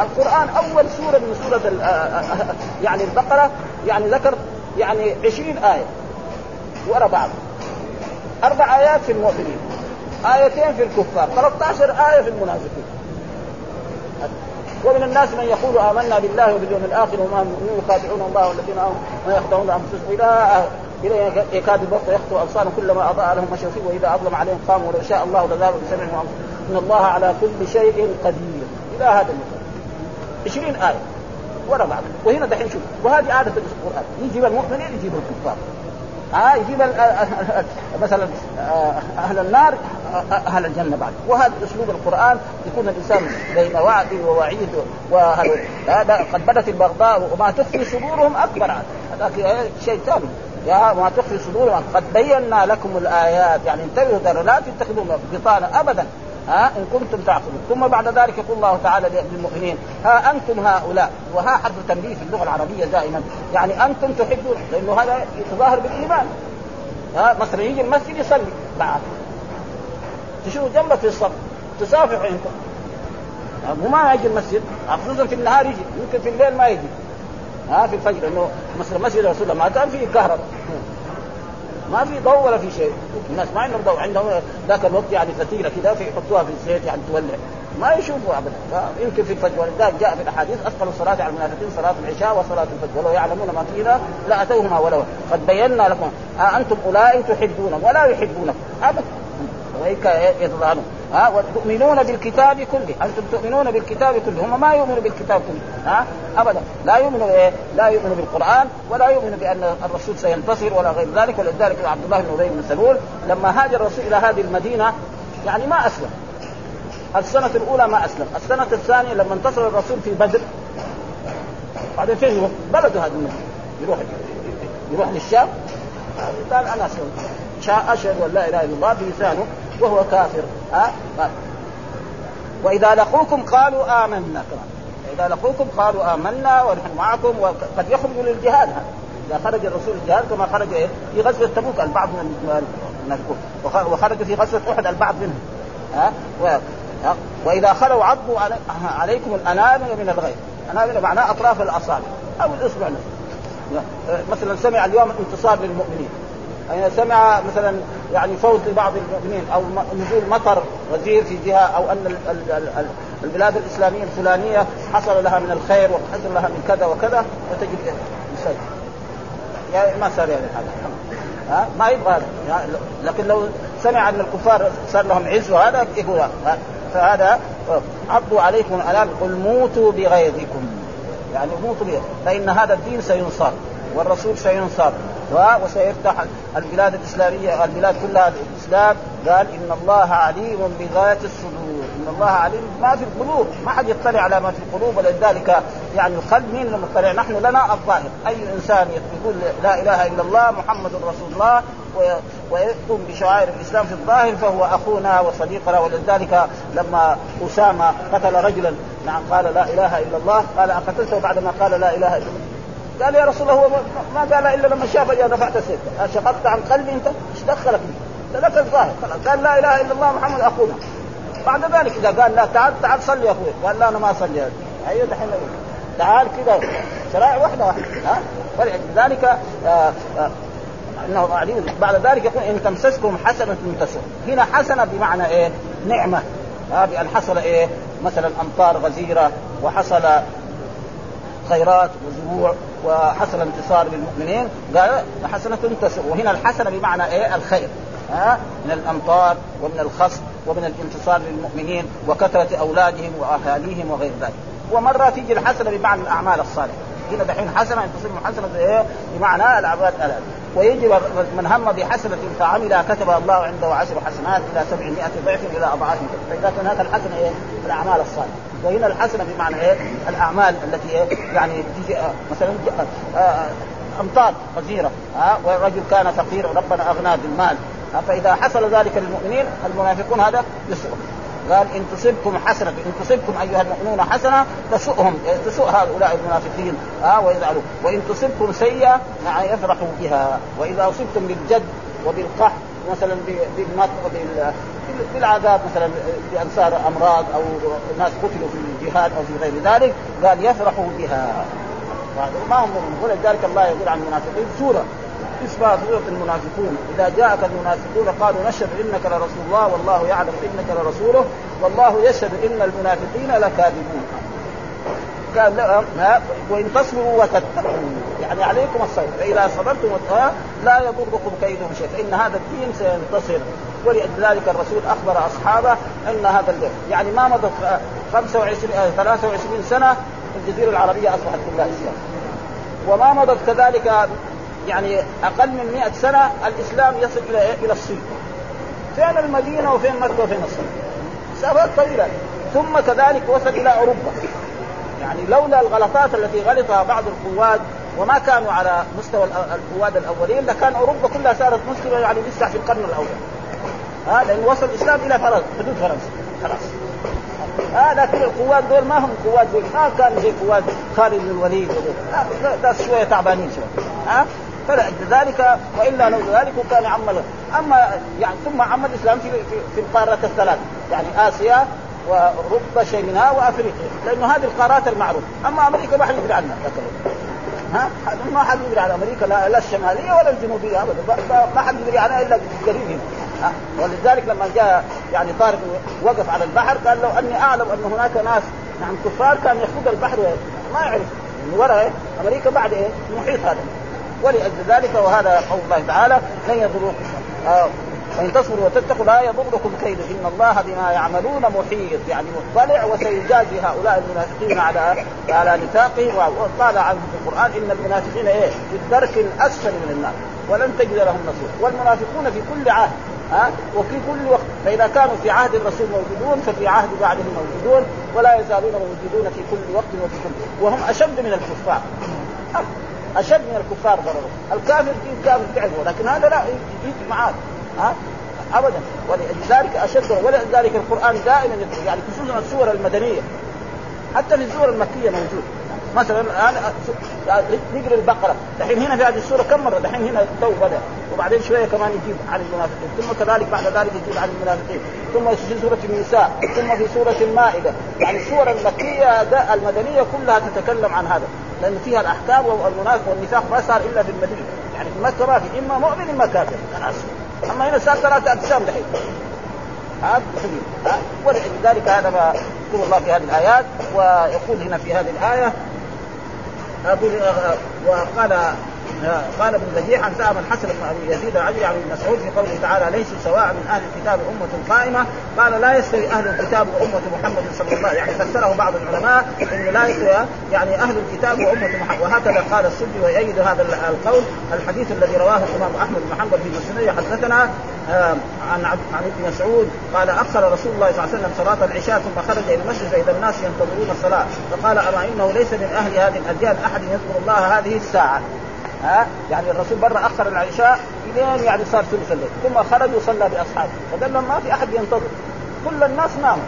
Speaker 2: القرآن أول سورة من سورة آه، آه، آه، يعني البقرة يعني ذكر يعني عشرين آية. ورا بعض. أربع آيات في المؤمنين. آيتين في الكفار 13 آية في المنافقين. ومن الناس من يقول آمنا بالله وباليوم الآخر وما هم يخادعون الله والذين امنوا ويخدعون أنفسهم. إلى إلى يكاد البرق يخطو أبصارهم كلما أضاء لهم مشوا فيه وإذا أظلم عليهم قاموا ولو شاء الله لذهب بسمعهم إن الله على كل شيء قدير. إلى هذا المثال 20 آية. ورا بعض. وهنا دحين شوف. وهذه عادة القرآن. يجيب المؤمنين يجيب الكفار. ها يجيب مثلا آه، أهل النار آه، أهل الجنة بعد. وهذا أسلوب القرآن يكون الإنسان بين وعد ووعيد هذا قد بدت البغضاء وما تخفي صدورهم أكبر. هذا شيء ثاني. يا ما تخفي صدورهم قد بينا لكم الآيات. يعني انتبهوا لا تتخذوا بطانة ابدا. ها إن كنتم تعقلون. ثم بعد ذلك يقول الله تعالى للمؤمنين ها أنتم هؤلاء وها حرف تنبيه في اللغة العربية دائما. يعني أنتم تحبون لأنه هذا يتظاهر بالإيمان. ها مثلا يجي المسجد يصلي معك تشوف جنبك في الصف تصافح انت وما يجي المسجد خصوصا في النهار يجي يمكن في الليل ما يجي. ها في الفجر انه مثلا مسجد رسول الله ما كان فيه كهرباء. ما في ضوء ولا في شيء. الناس ما عندهم ضوء عندهم ذاك الوقت يعني فتيله كذا فيحطوها في الزيت يعني تولع. ما يشوفوا ابدا. يمكن في الفجر. ولذلك جاء في الأحاديث اثقل الصلاة على المنافقين صلاة العشاء وصلاة الفجر. ولو يعلمون ما فينا لأتوهما ولو. قد بينا لكم أنتم أولئك تحبونهم ولا يحبونكم. ابدا. وهيك يتظاهرون ها وتؤمنون بالكتاب كله. أنتم تؤمنون بالكتاب كله. هم ما يؤمنوا بالكتاب كله. ها أبدا. لا يؤمنوا إيه لا يؤمنوا بالقرآن ولا يؤمنوا بأن الرسول سينتصر ولا غير ذلك. ولذلك عبد الله بن أبي بن سلول لما هاجر الرسول إلى هذه المدينة يعني ما أسلم. السنة الأولى ما أسلم، السنة الثانية لما انتصر الرسول في بدر بعدين فين يروح؟ بلده هذه المدينة يروح يروح للشام. قال أنا أسلم. أشهد أن لا إله إلا الله بلسانه. وهو كافر. ها؟ أه؟ وإذا لقوكم قالوا آمنا. كمان اذا لقوكم قالوا آمنا ونحن معكم وقد يخرجوا للجهاد. إذا خرج الرسول الجهاد كما خرج إيه؟ في غزوة تبوك البعض من وخرج في غزوة أحد البعض منهم. ها؟ أه؟ وإذا خلوا عضوا عليكم الأنامل من الغيظ. أنامل معناه أطراف الأصابع أو الاصبع مثلا سمع اليوم انتصار للمؤمنين. يعني سمع مثلا يعني فوز لبعض المؤمنين أو نزول مطر غزير في جهة أو أن البلاد الإسلامية الفلانية حصل لها من الخير وحصل لها من كذا وكذا فتجد يسجل يعني ما صار يعني هذا. ها؟ ما يبغى يعني لكن لو سمع أن الكفار صار لهم عز وهذا يقول فهذا عضوا عليكم الالام قل موتوا بغيظكم. يعني موتوا بغيظ. فإن هذا الدين سينصر والرسول سينصر وسيفتح البلاد الإسلامية البلاد كلها الاسلام قال إن الله عليم بذات الصدور. إن الله عليم ما في القلوب ما حد يطلع على ما في القلوب. ولذلك يعني القلب مين المطلع نحن لنا الظاهر. أي إنسان يقول لا إله إلا الله محمد رسول الله ويقوم بشعائر الإسلام في الظاهر فهو أخونا وصديقنا. ولذلك لما أسامة قتل رجلا نعم قال لا إله إلا الله. قال أقتلته بعدما قال لا إله إلا الله. قال يا رسول الله هو ما قال إلا لما شاف يا دفعت السيف. شققت عن قلبي أنت؟ إيش دخلك؟ لك الظاهر. قال لا إله إلا الله محمد أخونا. بعد ذلك إذا قال لا تعال تعال صلي يا أخوي. قال لا أنا ما أصلي أيوه دحين تعال كذا. شرائع واحدة واحدة. ها؟ فلذلك آه آه إنه بعد ذلك يقول إن تمسسكم حسنة تسر هنا حسنة بمعنى إيه؟ نعمة. ها؟ بأن حصل إيه؟ مثلا أمطار غزيرة وحصل خيرات وزروع وحصل انتصار للمؤمنين قال حسنة تسر وهنا الحسنة بمعنى إيه؟ الخير. ها؟ من الأمطار ومن الخصب ومن الانتصار للمؤمنين وكثرة أولادهم وأهاليهم وغير ذلك. ومرة تيجي الحسنة بمعنى الأعمال الصالحة. هنا دحين حسنة تصير حسنة إيه؟ بمعنى الاعمال الالات ويجي من هم بحسنة فعملها كتب الله عنده عشر حسنات إلى سبعمائة ضعف إلى أضعاف فإذا كان هذا الحسنة إيه؟ الأعمال الصالحة وهنا الحسنة بمعنى إيه؟ الأعمال التي إيه؟ يعني تجي آه مثلا آه آه أمطار غزيرة آه والرجل كان فقير ربنا أغناه بالمال فإذا حصل ذلك للمؤمنين المنافقون هذا يسرهم قال إن تصبكم حسنة إن تصبكم أيها المؤمنون حسنة تسؤهم تسوء هؤلاء المنافقين آه ويزعلوا وإن تصبكم سيئة يعني يفرحوا بها. وإذا أصبتم بالجد وبالقحط مثلا بالمطر بالعذاب مثلا بان صار أمراض أو ناس قتلوا في الجهاد أو في غير ذلك قال يفرحوا بها. ما هم ولذلك الله يقول عن المنافقين سورة. اسمها سورة المنافقون. إذا جاءك المنافقون قالوا نشهد إنك لرسول الله والله يعلم إنك لرسوله والله يشهد إن المنافقين لكاذبون. كان وإن تصبروا وتتقوا. يعني عليكم الصبر فإذا صبرتم لا يضركم كيدهم شيء فإن هذا الدين سينتصر. ولذلك الرسول أخبر أصحابه أن هذا الدين يعني ما مضت 25 23 سنة الجزيرة العربية أصبحت كلها اسلام وما مضت كذلك يعني أقل من 100 سنة الإسلام يصل إلى إيه؟ إلى الصين. فين المدينة وفين مكة وفين الصين؟ مسافات طويله ثم كذلك وصل إلى أوروبا. يعني لولا الغلطات التي غلطها بعض القواد وما كانوا على مستوى القواد الأولين لكان أوروبا كلها صارت مسلمه يعني لسه في القرن الأول. ها لأن وصل الإسلام إلى فرنسا. حدود فرنسا. خلاص. ها لكن القوات دول ما هم قوات دول. ما كانوا زي قوات خالد الوليد. لا شوية تعبانين شوية. ها فلذلك وإلا لو ذلك كان عمل. أما يعني ثم عمل الإسلام في في, في القاره الثلاث يعني آسيا ورب شيء منها وأفريقيا لأنه هذه القارات المعروفه أما أمريكا ما حد يدري عنها ها؟ ما حد يدري عن أمريكا لا, لا الشمالية ولا الجنوبية ابدا. ما حد يدري عنها إلا قريب هنا ولذلك لما جاء يعني طارق وقف على البحر قال لو أني أعلم أن هناك ناس نعم كفار كان يخوض البحر ما يعرف من وراء إيه؟ أمريكا بعد إيه؟ المحيط هذا. ولأجل ذلك وهذا قول الله تعالى لن يضروكم. آه وان تصبروا وتتقوا لا يضركم كيد إن الله بما يعملون محيط. يعني مطلع وسيجازي هؤلاء المنافقين على على نفاقهم وقال عنهم في القرآن إن المنافقين إيه في الدرك الأسفل من النار ولن تجد لهم نصير والمنافقون في كل عهد ها وفي كل وقت. فإذا كانوا في عهد الرسول موجودون ففي عهد بعده موجودون ولا يزالون موجودون في كل وقت وفي كل وهم أشد من الكفار. أشد من الكفار ضررا الكافر في كافر تعرفه لكن هذا لا يجي معاه ها؟ ابدا. ولذلك أشد ولذلك القرآن دائما يعني خصوصا السور المدنية. حتى في السور المكية موجود. مثلا الآن نقرأ البقرة. دحين هنا في هذه السوره كم مرة؟ دحين هنا تو بدأ. وبعدين شوية كمان يجيب عن المنافقين. ثم كذلك بعد ذلك يجيب عن المنافقين. ثم في سورة النساء. ثم في سورة المائدة. يعني السور المكية المدنية كلها تتكلم عن هذا. لأن فيها الأحكام والمنافق والنفاق ما صار إلا في المدينة. يعني في مكة ما في. إما مؤمن إما كافر. أما هنا صار ثلاثة أقسام دحين. ها ولذلك هذا ما يقول الله في هذه الآيات ويقول هنا في هذه الآية أقول وقال قال ابن بديع عن سأم الحسن بن أبي يزيد العجلي عن ابن مسعود في قوله تعالى ليسوا سواء من أهل الكتاب أمة قائمة. قال لا يستوي أهل الكتاب وامه محمد صلى الله عليه يعني فسره بعض العلماء انه لا يستوي يعني أهل الكتاب وامه محمد. وهكذا قال السدي ويؤيد هذا القول الحديث الذي رواه الإمام أحمد بن حنبل في مسنده. حدثنا عن عن ابن مسعود قال اخر رسول الله صلى الله عليه وسلم صلاة العشاء ثم خرج إلى المسجد فإذا الناس ينتظرون الصلاه فقال اما انه ليس من أهل هذه الأديان أحد يذكر الله هذه الساعة؟ ها؟ يعني الرسول برا أخر العشاء إلين يعني صار ثلث الليل. ثم خرج وصلى باصحابه فدل ما في أحد ينتظر. كل الناس ناموا.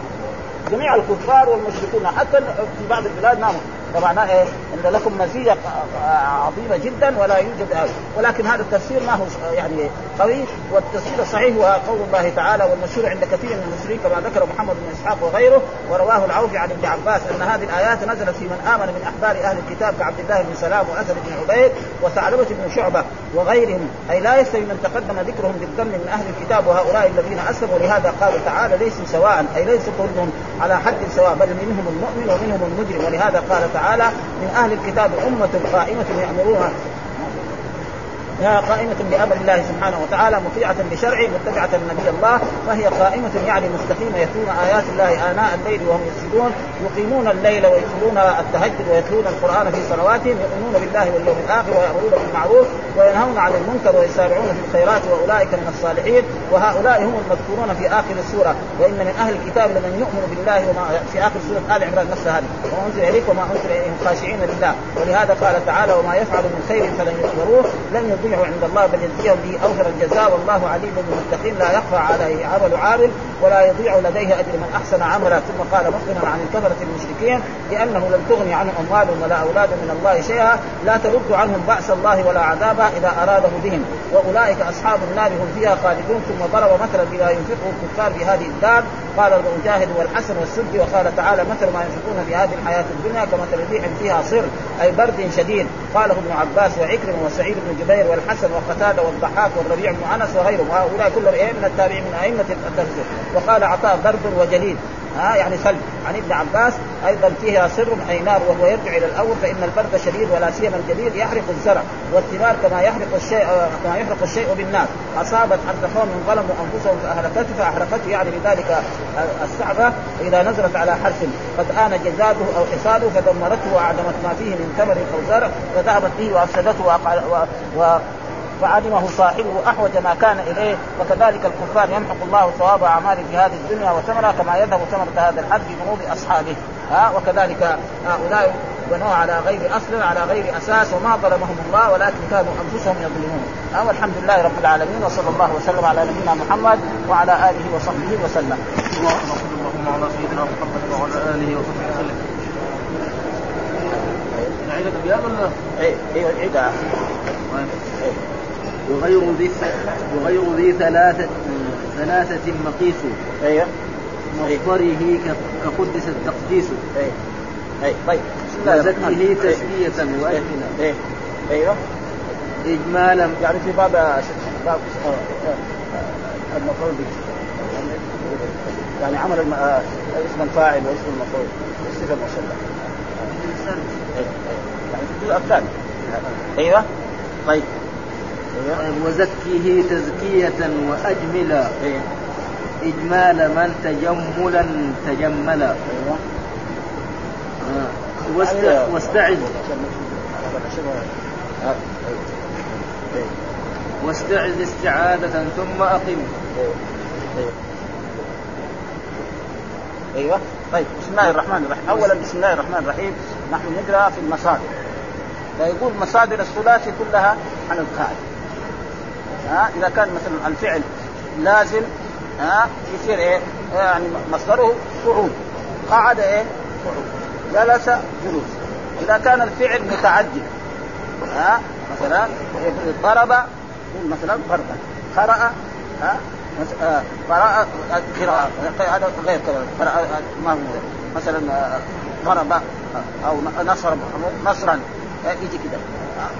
Speaker 2: جميع الكفار والمشركون حتى في بعض البلاد ناموا. فمعناه إيه؟ ان لكم مزية عظيمة جدا ولا يوجد هذا. ولكن هذا التفسير ما هو يعني قوي والتفسير الصحيح هو قول الله تعالى والمشهور عند كثير من المسلمين كما ذكر محمد بن إسحاق وغيره ورواه العوفي عن ابن عباس أن هذه الآيات نزلت في من آمن من احبار أهل الكتاب كعبد الله بن سلام وأسد بن عبيد وثعلبه بن شعبة وغيرهم. أي لا يستوي من تقدم ذكرهم بالذم من أهل الكتاب وهؤلاء الذين أسلموا. لهذا قال تعالى ليسوا سواء أي ليس كلهم على حد سواء بل منهم المؤمن ومنهم المجرم. ولهذا قال تعالى من أهل الكتاب أمة قائمة يامرون قائمة بأمر الله سبحانه وتعالى مطيعة لشرعه متبعة لنبي الله فهي قائمة يعني مستقيمة. يتلون آيات الله آناء الليل وهم يسجدون يقيمون الليل ويتلون التهجد ويتلون القرآن في صلواتهم يؤمنون بالله واليوم الآخر ويأمرون بالمعروف وينهون عن المنكر ويسارعون في الخيرات وأولئك من الصالحين وهؤلاء هم المذكورون في آخر السورة. وإن من أهل الكتاب لمن يؤمن بالله وما في آخر سورة آل عمران نفسها. هذه وما أنزل وما أنزل إليهم خاشعين لله. ولهذا قال تعالى وما يفعل من خير فلن يكفروه لن يضيع عند الله بل يجزيهم به اوفر الجزاء. والله عليم بالمتقين. لا يخفى عليه عمل عامل ولا يضيع لديه أجر. من أحسن عملا ثم قال مخبرا عن الكفره المشركين لأنه لم تغني عنهم اموالهم ولا اولادهم من الله شيئا. لا ترد عنهم بأس الله ولا عذابا إذا اراده بهم. وأولئك أصحاب النار هم فيها خالدون. ثم ضرب مثلا بما ينفقه الكفار في هذه الدار. قال المجاهد والحسن والسدي وقال تعالى مثل ما ينفقون في هذه الحياة الدنيا كمثل ريح فيها صر أي برد شديد. قاله ابن عباس وعكرم وسعيد بن جبير والحسن وقتاده والضحاك والربيع بن أنس وغيرهم. وهؤلاء كلهم إيه من التابعين من أئمة التفسير. وقال عطاء برد وجليد ها يعني ثلج عن ابن عباس أيضا فيها سر اي نار وهو يرجع إلى الأول فإن البرد شديد ولا سيما الجديد يحرق الزرع والثمار كما يحرق الشيء كما يحرق الشيء بالنار أصابت حتى قوم ظلموا أنفسهم فأهلكته فاحرقته يعني بذلك الصعبة إذا نزلت على حرث قد آن جزاته أو حصاده فدمرته وأعدمت ما فيه من ثمر أو زرع فذهبت به وأفسدته. و... فعلمه صاحبه احوج ما كان إليه وكذلك الكفار يمحق الله ثواب اعماله في هذه الدنيا وثمرها كما يذهب ثمرة هذا الحد في ذنوب أصحابه ها وكذلك هؤلاء بنوا على غير أصل على غير أساس وما ظلمهم الله ولكن كانوا أنفسهم يظلمون ها والحمد لله رب العالمين وصلى الله وسلم على نبينا محمد وعلى آله وصحبه وسلم.
Speaker 3: اللهم على سيدنا محمد وعلى آله وصحبه وسلم. نعيد الابيات ولا؟
Speaker 2: إيه إيه عيدها.
Speaker 3: وغير ذي وغير ذي ثلاثة ثلاثة مقيس.
Speaker 2: أيوه.
Speaker 3: مصدره كقدس التقديس.
Speaker 2: إيه طيب.
Speaker 3: وزكه تزكية وأجملا
Speaker 2: إيه أيوه.
Speaker 3: إجمالا.
Speaker 2: يعني في باب باب المفعول به. يعني عمل الم... اسم الفاعل واسم المفعول. والصفة المشبهة يعني في الجزء الثاني أيوه. طيب.
Speaker 3: وزكه تزكية وأجملا.
Speaker 2: إيه.
Speaker 3: إجمال من تجملا تجملا.
Speaker 2: أيوه.
Speaker 3: آه. واست... واستعذ واستعذ استعاذة ثم أقم.
Speaker 2: أيوه. طيب بسم الله الرحمن الرحيم. اولا بسم الله الرحمن الرحيم. نحن نقرأ في المصادر. فيقول مصادر الثلاثي كلها عن القاعده ها إذا كان مثلا الفعل لازم ها يصير إيه؟ يعني مصدره قعود قعد إيه؟ قعود جلس جلوس. إذا كان الفعل متعدد ها مثلا ضرب مثلا ضربا قرأ ها قراءة قراءة هذا غير قراءة ما هو مثلا ضرب أو نصر نصرا. يجي كده.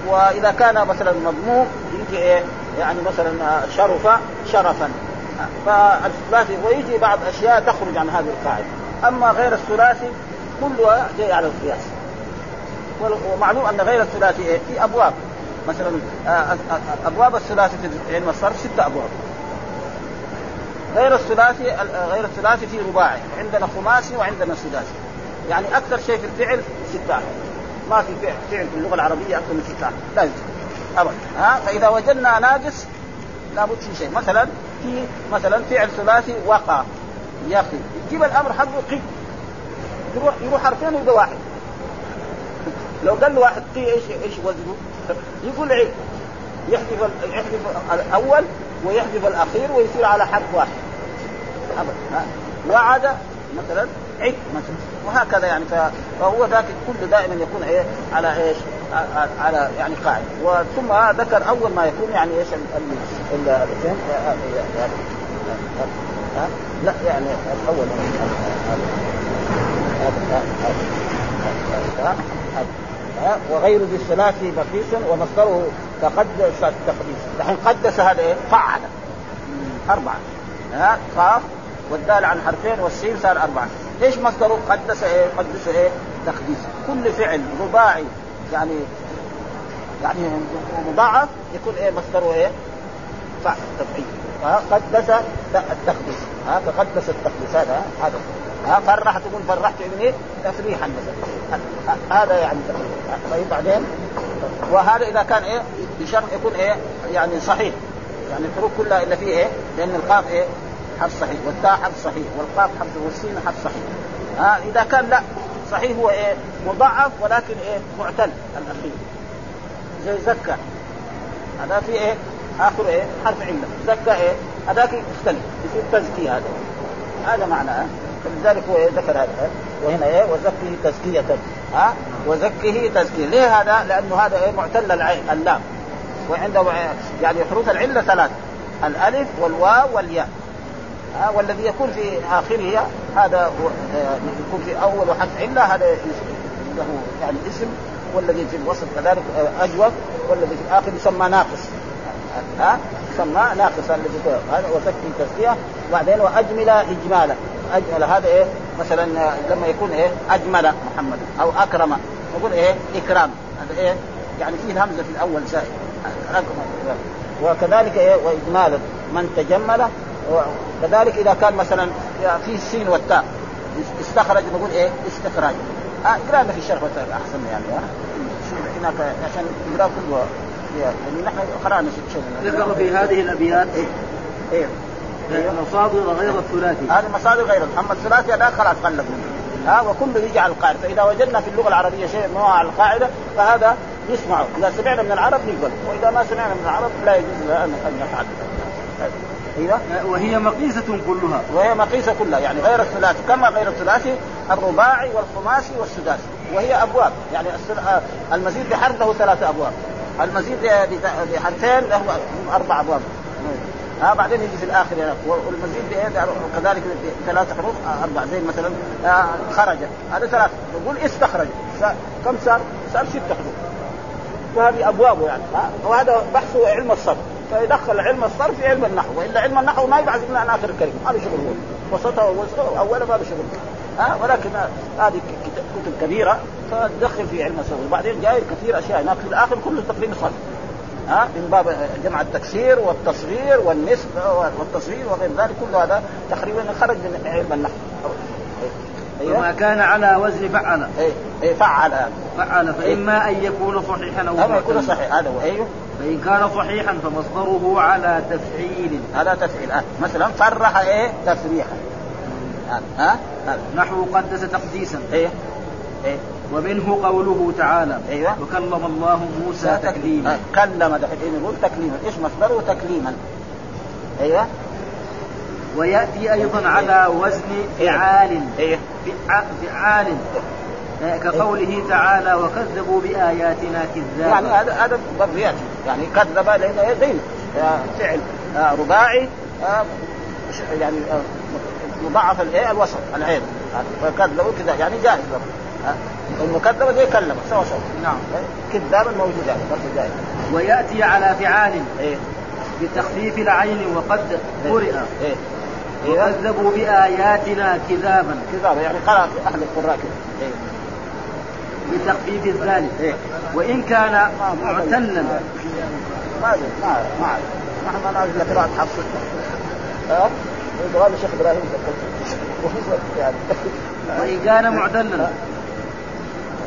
Speaker 2: وإذا كان مثلا مضموم يجي إيه؟ يعني مثلا شرف شرفا. فالثلاثي ويجي بعض أشياء تخرج عن هذه القاعدة. أما غير الثلاثي كلها جاي على القياس. ومعلوم أن غير الثلاثي إيه؟ في أبواب. مثلا أبواب الثلاثي في علم الصرف ستة أبواب. غير الثلاثي غير الثلاثي في رباعي. عندنا خماسي وعندنا سداسي. يعني أكثر شيء في الفعل ستة. ما في فعل فعل في اللغة العربية أكثر من ستة لا يوجد ابدا. ها؟ فإذا وجدنا ناقص لابد في شيء. مثلا في مثلا فعل ثلاثي وقع. يقي يجيب الأمر حقه قي. يروح يروح حرفين ويبقى واحد. لو قال له واحد قي إيش إيش وزنه؟ يقول عيب يحذف يحذف الأول ويحذف الأخير ويصير على حرف واحد. ابدا. وعد مثلا عد مثلا. وهكذا يعني فهو ذاك كله دائما يكون إيه على إيش؟ على يعني قاعدة وثم ذكر أول ما يكون يعني إيش؟ ال ال لا يعني الأول. وغير ذي الثلاث بقيس ومصدره تقدس التقديس دحين قدس هذا إيه؟ فعل أربعة. ها؟ قاف. والدال عن حرفين والسين صار أربعة. إيش مصدره قدس إيه؟ قدس إيه؟ تقديس. كل فعل رباعي يعني يعني مضاعف يكون إيه؟ مصدره إيه؟ فعل تفعيل قدس التقديس. ها؟ فقدس التقديس. هذا هذا. ها؟ فرح تقول فرحت ابني تفريحا مثلا. هذا يعني طيب بعدين؟ وهذا إذا كان إيه؟ بشرط يكون إيه؟ يعني صحيح. يعني الحروف كلها إلا فيه إيه؟ لأن القاف إيه؟ حرف صحيح والتاء حرف صحيح والقاف حرف والسين حرف صحيح. ها إذا كان لا صحيح هو إيه؟ مضاعف ولكن إيه؟ معتل الأخير. زي زكى هذا في إيه؟ آخر إيه؟ حرف علة. زكى إيه؟ هذاك يختلف. يصير تزكيه هذا. هذا معناه فلذلك هو إيه؟ ذكر هذا. وهنا إيه؟ وزكه تزكية. ها؟ وزكه تزكية. ليه هذا؟ لأنه هذا إيه؟ معتل العين اللام. وعنده يعني حروف العلة ثلاث الألف والواو والياء. ها والذي يكون في آخره هذا يكون في أول حرف علة هذا له يعني اسم والذي في الوسط كذلك أجوب والذي في الآخر يسمى ناقص. ها يسمى ناقص الذي هذا وزكي تزكية وبعدين وأجمل إجمالا. أجمل هذا إيه؟ مثلا لما يكون إيه؟ أجمل محمد أو أكرم. نقول إيه؟ إكرام. هذا إيه؟ يعني فيه الهمزة في الأول زائد. وكذلك إيه؟ واجمالا. من تجمل وكذلك إذا كان مثلا في السين والتاء استخرج نقول إيه؟ استخراج. آه قرانا في الشرح أحسن يعني هناك عشان نقرأ كله يعني نحن
Speaker 3: قرأنا ذكر في هذه الأبيات إيه إيه. مصادر غير الثلاثي.
Speaker 2: هذه مصادر غير أما الثلاثي هذا خلاص قلب ها وكله يجي على القاعدة. فإذا وجدنا في اللغة العربية شيء ما على القاعدة فهذا نسمعه. إذا سمعنا من العرب نقبل وإذا ما سمعنا من العرب لا يجوز أن نفعل.
Speaker 3: أيوه وهي مقيسة كلها.
Speaker 2: وهي مقيسة كلها يعني غير الثلاثي كما غير الثلاثي الرباعي والخماسي والسداسي. وهي أبواب يعني آه، المزيد بحرف له ثلاثة أبواب. المزيد بحرفين له أربع أبواب. ها بعدين يجي في الآخر يعني والمزيد كذلك ثلاث حروف آه، أربع زي مثلا. آه، خرج. هذا ثلاث. نقول استخرج. كم صار؟ صار ست حروف. وهذه ابوابه يعني وهذا بحثه علم الصرف فيدخل علم الصرف في علم النحو. وإلا علم النحو ما يبعث إلا عن آخر الكلمة هذا شغل هو. وسطها اولا ما له شغل ها؟ ولكن هذه كتب كبيرة فتدخل في علم الصرف وبعدين جاي كثير أشياء هناك. في الآخر كله تقريبا صرف ها؟ من باب جمع التكسير والتصغير والنسبة والتصغير وغير ذلك كل هذا تقريبا خرج من علم النحو.
Speaker 3: أيوة. وما كان على وزن فعل.
Speaker 2: اي اي فعل.
Speaker 3: فعل فإما أن يكون صحيحا أو
Speaker 2: اما يكون صحيح. هذا هو. أيوه.
Speaker 3: فإن كان صحيحا فمصدره على تفعيل.
Speaker 2: على تفعيل. آه. مثلا فرح إيه؟ تفريحا.
Speaker 3: ها؟ آه. نحو قدس تقديسا.
Speaker 2: إيه.
Speaker 3: إيه. ومنه قوله تعالى.
Speaker 2: أيوه.
Speaker 3: وكلم الله موسى تكليما.
Speaker 2: آه. كلم دحين نقول تكليما. إيش مصدره تكليما؟ أيوه.
Speaker 3: ويأتي أيضا على وزن فعال.
Speaker 2: إيه؟
Speaker 3: فعال. كقوله تعالى وكذبوا بآياتنا كذابا.
Speaker 2: يعني هذا هذا برضه ياتي يعني كذب لأنه زي فعل. آه، رباعي آه، يعني آه، مضاعف الإيه؟ الوسط العين. فكذبوا كذا. يعني جائز كذب زي كلم سوا سوا
Speaker 3: نعم.
Speaker 2: كذابا موجود يعني برضه جائز.
Speaker 3: ويأتي على فعال.
Speaker 2: إيه؟
Speaker 3: بتخفيف العين وقد قرئ. إيه؟ وكذبوا بآياتنا كذابا.
Speaker 2: كذابا يعني قرأ أهل القراء كذا إيه.
Speaker 3: بتخفيف الذال إيه. وإن كان معتلا.
Speaker 2: ما ما ما ما نعرف إلا قراءة حفص. قال الشيخ إبراهيم
Speaker 3: يعني وإن كان معتلا.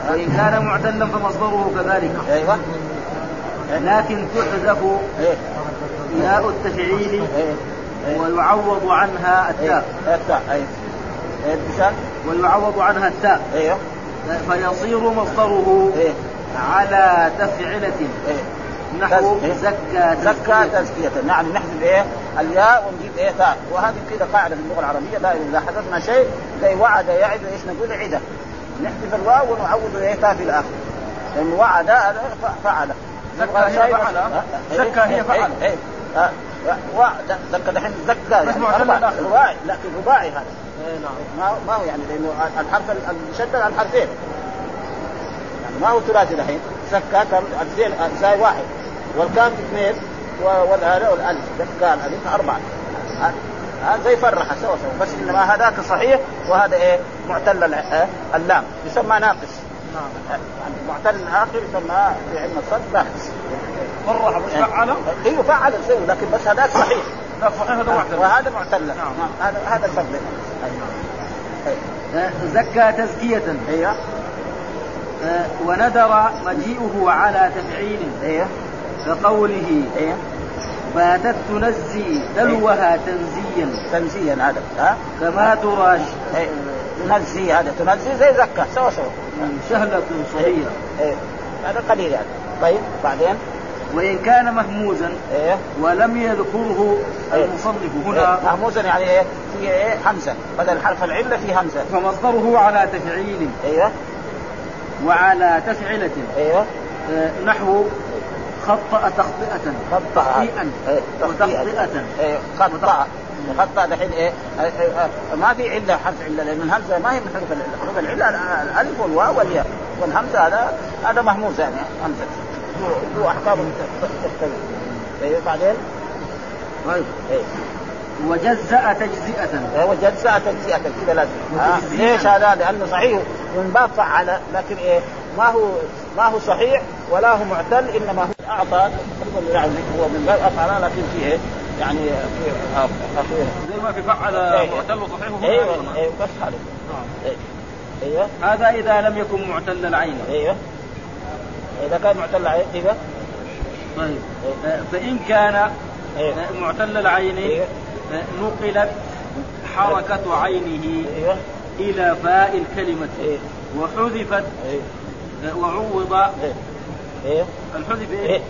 Speaker 3: وإن كان معتلا فمصدره كذلك.
Speaker 2: أيوه.
Speaker 3: لكن تحذف
Speaker 2: إيه.
Speaker 3: ياء التفعيل. ويعوض عنها التاء.
Speaker 2: إيه، التاء اي
Speaker 3: إيه، ويعوض عنها التاء.
Speaker 2: أيوه
Speaker 3: فيصير مصدره
Speaker 2: إيه؟
Speaker 3: على تفعلة
Speaker 2: إيه؟
Speaker 3: نحو زكى
Speaker 2: زكى تزكية. نعم نحذف إيه؟ الياء ونجيب إيه؟ تاء. وهذه كده قاعدة في اللغة العربية دائما إذا حذفنا شيء زي وعد يعد إيش نقول؟ عدة. نحذف الواو ونعوض إيه؟ تاء في الآخر. لأن وعد فعل.
Speaker 3: زكى هي فعل زكى هي فعل
Speaker 2: زكى دحين زكى يعني رباعي لكن رباعي هذا. إيه، نعم. ما ما هو يعني لأنه الحرف المشدد على الحرفين. يعني ما هو ثلاثي دحين. زكى الزين زاي واحد. والكاف اثنين والهاء والألف. زكى الألف أربعة. زي فرح سوا سوا. بس إنما هذاك صحيح وهذا إيه؟ معتل اللام. يسمى ناقص. نعم معتل الآخر يسمى في علم الصرف ناقص
Speaker 3: فرح مش فعل؟
Speaker 2: أيوه فعل لكن بس هذاك صحيح.
Speaker 3: لا صحيح هذا معتل
Speaker 2: وهذا معتل. نعم. هذا هذا الفرق
Speaker 3: أيوة. زكى تزكية.
Speaker 2: أيوه
Speaker 3: أه، وندر مجيئه على تفعيل.
Speaker 2: أيوه
Speaker 3: كقوله
Speaker 2: أيوه
Speaker 3: باتت تنزي دلوها تنزيا.
Speaker 2: تنزيا هذا. ها؟
Speaker 3: كما تراش.
Speaker 2: إيه. تنزي هذا. تنزي زي زكى سوا سوا.
Speaker 3: سهلة صغيرة
Speaker 2: إيه. إيه. هذا قليل يعني. طيب بعدين؟
Speaker 3: وإن كان مهموزا
Speaker 2: إيه؟
Speaker 3: ولم يذكره إيه؟ المصنف هنا
Speaker 2: إيه؟ مهموزا يعني إيه؟ في إيه؟ همزة بدل حرف العلة في همزة
Speaker 3: فمصدره على تفعيل.
Speaker 2: أيوه
Speaker 3: وعلى تفعلة.
Speaker 2: أيوه
Speaker 3: آه نحو خطأ تخطئة.
Speaker 2: خطأ.
Speaker 3: تخطئا
Speaker 2: إيه؟ وتخطئة.
Speaker 3: إيه؟
Speaker 2: خطأ. خطأ دحين إيه؟ ما في علة حرف علة لأن الهمزة ما هي من حروف العلة. حروف العلة الألف والواو والياء. والهمزة هذا هذا مهموز يعني همزة. له أحكام تختلف إيه بعدين؟
Speaker 3: طيب. إيه. وجزأ تجزئة.
Speaker 2: وجزأ تجزئة كذا لازم. آه. ليش هذا؟ لأنه صحيح. من باب فعل لكن إيه؟ ما هو ما هو صحيح ولا هو معتل إنما هو أعطى. هو من باب أفعل لكن فيه إيه؟ يعني
Speaker 3: أخير زي ما في فعل
Speaker 2: إيه.
Speaker 3: معتل وصحيح
Speaker 2: أيوه أيوه بس هذا
Speaker 3: نعم.
Speaker 2: إيه. إيوه.
Speaker 3: هذا إذا لم يكن معتل العين.
Speaker 2: إيوه. إذا كان معتل العين إيوه.
Speaker 3: طيب. فإن كان معتل العين آه، نقلت حركة عينه
Speaker 2: إيوه.
Speaker 3: إلى فاء الكلمة. وحذفت وعوض
Speaker 2: إيه؟
Speaker 3: الحذف
Speaker 2: إيه؟
Speaker 3: إيه؟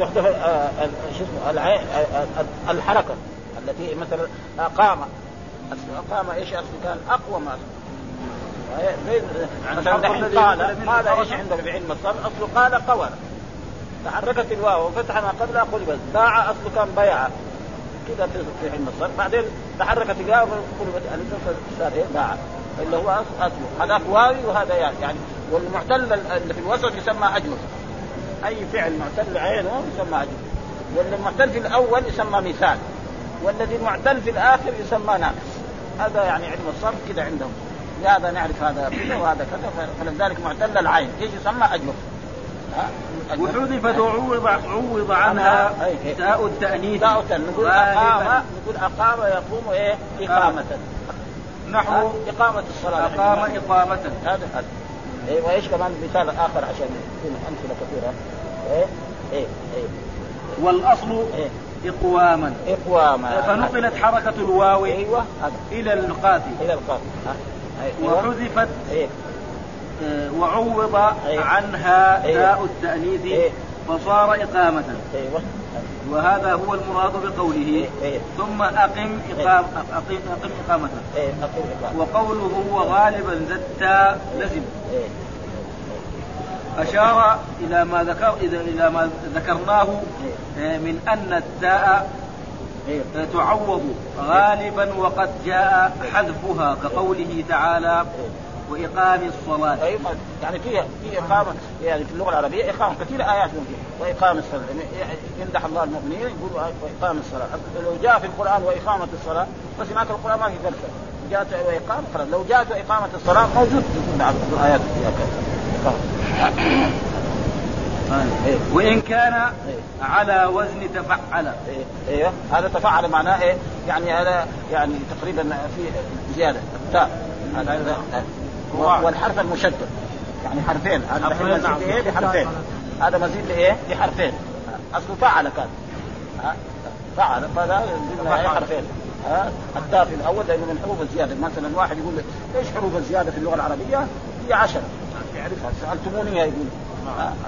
Speaker 2: تحدث آه، شو اسمه الحركة التي مثلا اقام أصل اقام إيش أصل؟ كان أقوى ما زي مثلا دحين قال هذا
Speaker 3: إيش.
Speaker 2: عندنا في علم الصرف؟ اصله قال قول تحركت الواو وفتح ما قبلها قلبت باع اصله كان بيع كذا في علم الصرف. بعدين تحركت الواو قلبت ألف صار إيه؟ باع. اللي هو اصله هذاك واوي وهذا يعني يعني والمعتل اللي في الوسط يسمى اجوف أي فعل معتل عينه يسمى اجوف واللي المعتل في الأول يسمى مثال. والذي معتل في الآخر يسمى ناقص. هذا يعني علم الصرف كذا عندهم. لهذا نعرف هذا كذا وهذا كذا. فلذلك معتل العين. إيش يسمى؟ اجوف؟ أجوف.
Speaker 3: وحذفت وعوض عوض عنها
Speaker 2: أي- إيه.
Speaker 3: تاء التأنيث.
Speaker 2: نقول أقام نقول أقام يقوم إيه؟ إقامة.
Speaker 3: نحو؟
Speaker 2: إقامة الصلاة.
Speaker 3: أقام إقامة.
Speaker 2: هذا هذا إيه وإيش كمان مثال آخر عشان يكون أمثلة كثيرة. إيه إيه إيه.
Speaker 3: والأصل
Speaker 2: إيه.
Speaker 3: إقواما.
Speaker 2: إقوامة
Speaker 3: فنقلت حركة الواو
Speaker 2: هذا.
Speaker 3: إلى القاف.
Speaker 2: إلى القاف؟ أيوة.
Speaker 3: وحذفت
Speaker 2: إيه.
Speaker 3: آه، وعوض
Speaker 2: أيوة.
Speaker 3: عنها
Speaker 2: أيوة.
Speaker 3: تاء التأنيث
Speaker 2: إيه.
Speaker 3: فصار إقامة.
Speaker 2: أيوه.
Speaker 3: وهذا هو المراد بقوله
Speaker 2: إيه.
Speaker 3: ثم أقم إقام أقم أقم إقامة
Speaker 2: إيه
Speaker 3: وقوله وغالبا ذا التاء لزم.
Speaker 2: إيه.
Speaker 3: أشار إلى ما ذكر إلى إلى ما ذكرناه من أن التاء تعوض غالبا وقد جاء حذفها كقوله تعالى. وإقام الصلاة
Speaker 2: يعني في في إقامة يعني في اللغة العربية إقامة كثير آيات ممكن وإقام الصلاة يعني يمدح الله المؤمنين يقول وإقام الصلاة لو جاء في القرآن وإقامة الصلاة بس هناك القرآن ما في فلسفة جاءت وإقامة خلاص لو جاءت وإقامة الصلاة موجود في بعض الآيات فيها. إيه.
Speaker 3: وإن كان
Speaker 2: إيه.
Speaker 3: على وزن تفعل.
Speaker 2: أيوه هذا تفاعل معناه إيه؟ يعني هذا يعني تقريبا في زيادة التاء هذا. والحرف المشدد. يعني حرفين. هذا الحين
Speaker 3: نعم.
Speaker 2: مزيد إيه بحرفين. هذا مزيد لإيه؟ بحرفين. أصله فعل كان؟ فعل فهذا زدنا إيه؟ حرفين. التاء في الأول لأنه من حروف الزيادة. مثلا واحد يقول إيش حروف الزيادة في اللغة العربية؟ هي عشرة. يعرفها. سألتموني يقول.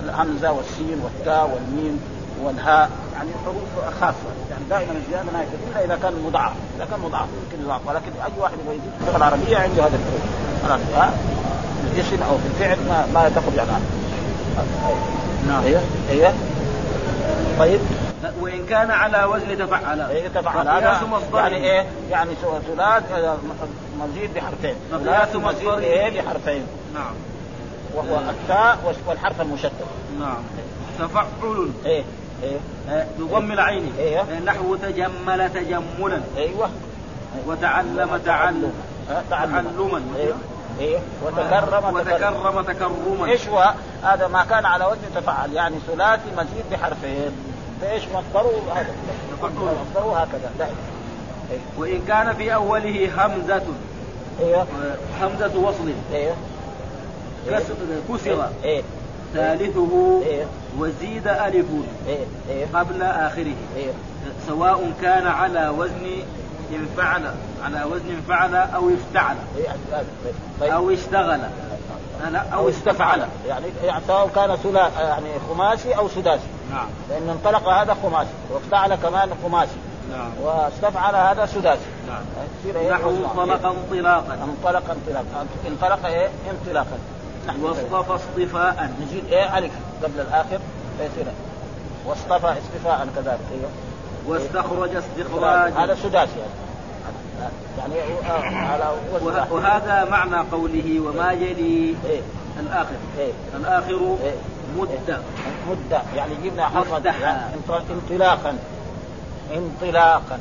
Speaker 2: الهمزة والسين والتاء والميم والهاء. يعني حروف خاصة. يعني دائما الزيادة ما يكتب الا إذا كان مضاعف. إذا كان مضاعف. يمكن يضاعف ولكن أي واحد يبغى يزيد في اللغة العربية عنده هذا الحروف. خلاص في الاسم أو في الفعل ما ما تخرج عنه
Speaker 3: نعم.
Speaker 2: أيوه أيوه. طيب.
Speaker 3: وإن كان على وزن تفعل.
Speaker 2: إيه تفعل. هذا. يعني إيه؟ يعني ثلاث آه، مزيد بحرفين. ثلاث مزيد. إيه؟ بحرفين.
Speaker 3: نعم.
Speaker 2: وهو التاء والحرف المشدد.
Speaker 3: نعم. تفعل.
Speaker 2: إيه إيه.
Speaker 3: آه، بضم العين.
Speaker 2: إيه.
Speaker 3: آه، نحو تجمل تجملا.
Speaker 2: أيوه.
Speaker 3: وتعلم تعلم. تعلما.
Speaker 2: إيه إيه وتكرم تكرم.
Speaker 3: وتكرم تكرما.
Speaker 2: إيش هو؟ هذا ما كان على وزن تفعل يعني ثلاثي مزيد بحرفين. فإيش مصدره؟ هذا. مصدره. هكذا. دائما إيه.
Speaker 3: وإن كان في أوله همزة. أيوه همزة وصل.
Speaker 2: أيوه
Speaker 3: كس- كسر.
Speaker 2: إيه.
Speaker 3: ثالثه
Speaker 2: إيه.
Speaker 3: وزيد ألف. قبل آخره. سواء كان على وزن انفعل على وزن انفعل أو افتعل.
Speaker 2: إيه هذا. طيب.
Speaker 3: أو اشتغل. لا أو استفعل.
Speaker 2: يعني يعني سواء كان يعني خماسي أو سداسي.
Speaker 3: نعم.
Speaker 2: لأن انطلق هذا خماسي وافتعل كمان خماسي.
Speaker 3: نعم.
Speaker 2: واستفعل هذا سداسي.
Speaker 3: نعم.
Speaker 2: يصير إيه؟
Speaker 3: نحو انطلق انطلاقا.
Speaker 2: انطلق انطلاقا. انطلق إيه؟ انطلاقا.
Speaker 3: واصطفى اصطفاء.
Speaker 2: نزيد إيه؟ ألف. قبل الآخر. فيصير واصطفى اصطفاء كذلك. أيوه.
Speaker 3: واستخرج استخراجا
Speaker 2: هذا سداسي هذا. يعني آه، على.
Speaker 3: وهذا معنى قوله وما يلي
Speaker 2: إيه.
Speaker 3: الآخر.
Speaker 2: إيه.
Speaker 3: الآخر
Speaker 2: إيه.
Speaker 3: مدة.
Speaker 2: مدة. يعني جبنا حرف
Speaker 3: مفتحا.
Speaker 2: يعني انط- انطلاقا. انطلاقا.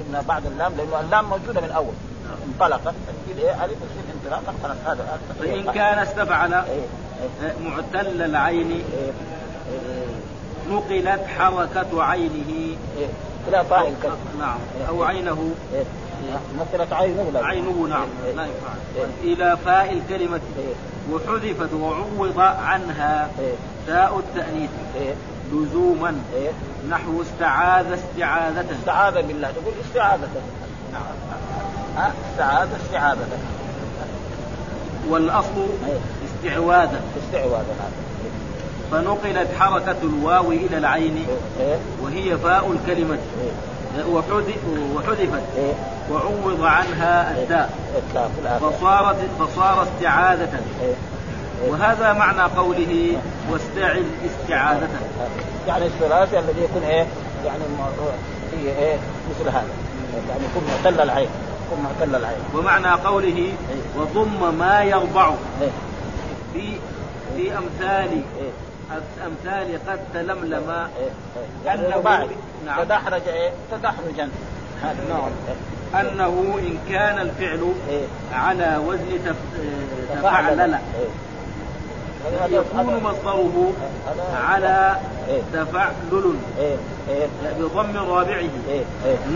Speaker 2: جبنا بعد اللام لأنه اللام موجودة من أول. انطلقت. نجيب إيه؟ ألف انطلاقا. خلاص هذا
Speaker 3: فإن كان استفعل
Speaker 2: إيه، إيه،
Speaker 3: معتل العين.
Speaker 2: إيه، إيه،
Speaker 3: نقلت حركة عينه
Speaker 2: إيه. إلى فاعل كذا
Speaker 3: نعم أو عينه
Speaker 2: إيه. مثلت عينه لا
Speaker 3: عينه نعم
Speaker 2: إيه.
Speaker 3: لا
Speaker 2: إيه.
Speaker 3: إلى فاء الكلمة
Speaker 2: إيه.
Speaker 3: وحذفت وعوض عنها
Speaker 2: إيه.
Speaker 3: تاء التأنيث
Speaker 2: إيه.
Speaker 3: لزوما
Speaker 2: إيه.
Speaker 3: نحو استعاذ استعاذة
Speaker 2: استعاذة بالله تقول استعاذة ها استعاذة استعاذة
Speaker 3: والأصل. استعواذا
Speaker 2: استعواذة هذا
Speaker 3: فنقلت حركة الواو إلى العين
Speaker 2: إيه.
Speaker 3: وهي فاء الكلمة.
Speaker 2: إيه.
Speaker 3: وحذ- وحذفت.
Speaker 2: إيه.
Speaker 3: وعوض عنها
Speaker 2: الآخر.
Speaker 3: فصارت فصار استعاذة.
Speaker 2: إيه.
Speaker 3: وهذا معنى قوله واستعذ استعاذة.
Speaker 2: يعني الثلاثي الذي يكون إيه؟ يعني فيه إيه؟ مثل هذا. يعني يكون معتل العين. يكون معتل العين.
Speaker 3: ومعنى قوله وضم ما يربع
Speaker 2: إيه.
Speaker 3: في في أمثال
Speaker 2: إيه.
Speaker 3: أمثال قد تلملم
Speaker 2: إيه. إيه. يعني
Speaker 3: نعم.
Speaker 2: تدحرج إيه تدحرجا هذا. إيه.
Speaker 3: أنه إن كان الفعل
Speaker 2: إيه.
Speaker 3: على وزن تف...
Speaker 2: تفعلل. إيه. هذا-
Speaker 3: يكون مصدره على
Speaker 2: إيه.
Speaker 3: تفعلل بضم رابعه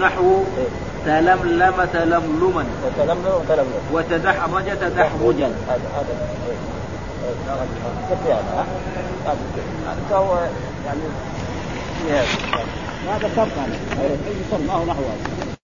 Speaker 3: نحو
Speaker 2: إيه.
Speaker 3: تلملم تلملما وتدحرج تدحرجا
Speaker 2: فهو يعني ما ذكرت أنا. يصنعه نحو هذا